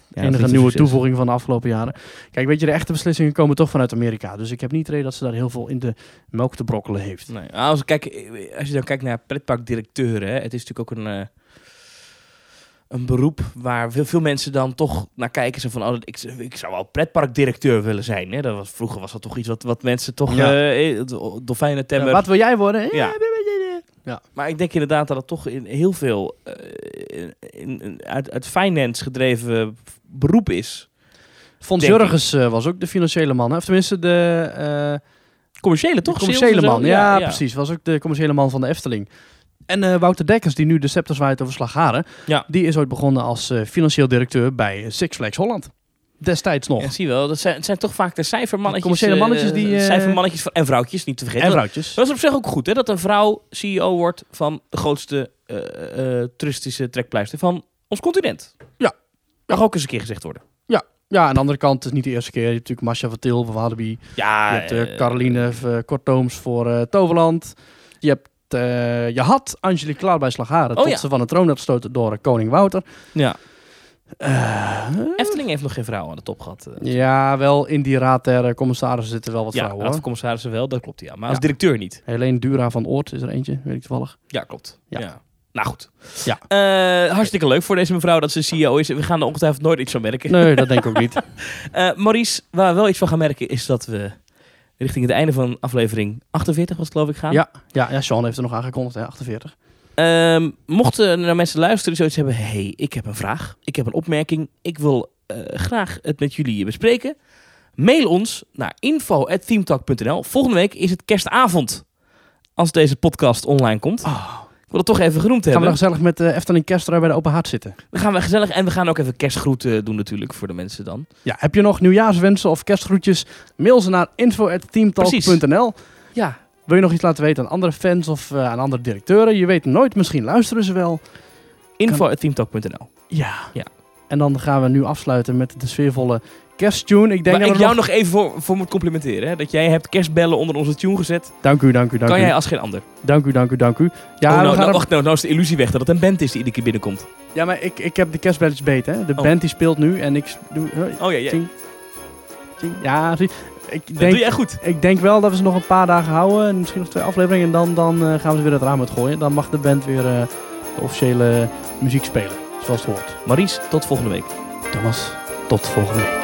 Ja, enige nieuwe toevoeging van de afgelopen jaren. Kijk, weet je, de echte beslissingen komen toch vanuit Amerika. Dus ik heb niet de reden dat ze daar heel veel in de melk te brokkelen heeft. Nee, als, kijk, als je dan kijkt naar pretparkdirecteuren, hè, het is natuurlijk ook een, eh, een beroep waar veel, veel mensen dan toch naar kijken. Zo van, oh, ik, ik zou wel pretparkdirecteur willen zijn. Hè? Dat was, vroeger was dat toch iets wat, wat mensen toch... Ja. eh, eh, dolfijnen, Ja, temmer... wat wil jij worden? Ja. Ja. Maar ik denk inderdaad dat het toch in heel veel eh, in, in- uit, uit finance gedreven beroep is. Fons. Jurgens eh, was ook de financiële man. Hè? Of tenminste de... eh, Commerciële De toch? commerciële man, ja, precies. Was ook de commerciële man van de Efteling. En Wouter Dekkers, die nu de scepter zwaait over Slagharen, Ja. die is ooit begonnen als financieel directeur bij Six Flags Holland. Destijds nog. Ja, zie je wel. Dat zijn, het zijn toch vaak de cijfermannetjes. commerciële eh, mannetjes die, eh, cijfermannetjes en vrouwtjes, niet te vergeten. en vrouwtjes. Dat is op zich ook goed, hè? Dat een vrouw CEO wordt van de grootste eh, eh, toeristische trekpleister van ons continent. Ja. Mag ook eens een keer gezegd worden. Ja, aan de andere kant, het is niet de eerste keer. Je hebt natuurlijk Masha van Til van Walibi. Ja, je hebt eh, eh, Caroline uh, Kortooms voor eh, Toverland. Je, hebt, eh, je had Angelique Klaar bij Slagharen. Oh, tot ja. ze van het troon werd gestoten door eh, koning Wouter. Ja. Eh, Efteling heeft nog geen vrouw aan de top gehad. eh. ja, wel in die raad der commissarissen zitten wel wat ja, vrouwen raad hoor. van commissarissen wel, dat klopt ja. Maar Ja. als directeur niet. Helene Dura van Oort is er eentje, weet ik toevallig. Ja, klopt. Ja. Ja. Nou goed. Ja. Eh, hartstikke leuk voor deze mevrouw dat ze CEO is. We gaan er ongetwijfeld nooit iets van merken. Nee, dat denk ik ook niet. Eh, Maurice, waar we wel iets van gaan merken is dat we richting het einde van aflevering 48 was het geloof ik gaan. Ja, ja, ja, Sean heeft er nog aangekondigd, hè, 48. Ehm, mochten er nou mensen luisteren die zoiets hebben, hey, ik heb een vraag, ik heb een opmerking, ik wil eh, graag het met jullie bespreken. Mail ons naar info.themetalk.nl. Volgende week is het kerstavond als deze podcast online komt. Ik wil het toch even genoemd Gaan we hebben. nog gezellig met de Efteling Kerstra bij de Open Hart zitten? Dan gaan we gezellig en we gaan ook even kerstgroet eh, doen natuurlijk voor de mensen dan. Ja, heb je nog nieuwjaarswensen of kerstgroetjes? Mail ze naar info.teamtalk.nl. Ja, Wil je nog iets laten weten aan andere fans of eh, aan andere directeuren? Je weet nooit, misschien luisteren ze wel. info.themetalk.nl. Ja. Ja. En dan gaan we nu afsluiten met de sfeervolle kersttune. Ik denk dat ik we jou nog even voor, voor moet complimenteren. Hè? Dat jij hebt kerstbellen onder onze tune gezet. Dank u, dank u, dank kan u. jij als geen ander. Dank u, dank u, dank u. Ja, oh, we nou, gaan nou, wacht, nou, nou is de illusie weg dat het een band is die iedere keer binnenkomt. ja maar ik, ik heb de kerstbelletjes beet, hè. De Oh. band die speelt nu en ik doe... Oh ja, ja. Ting. Ting. Ja, zie. Ik dat denk, doe jij goed. ik denk wel dat we ze nog een paar dagen houden. en Misschien nog twee afleveringen. En dan, dan eh, gaan we ze weer het raam uit gooien. Dan mag de band weer eh, de officiële muziek spelen. Zoals het hoort. Maurice, tot volgende week. Thomas, tot volgende week.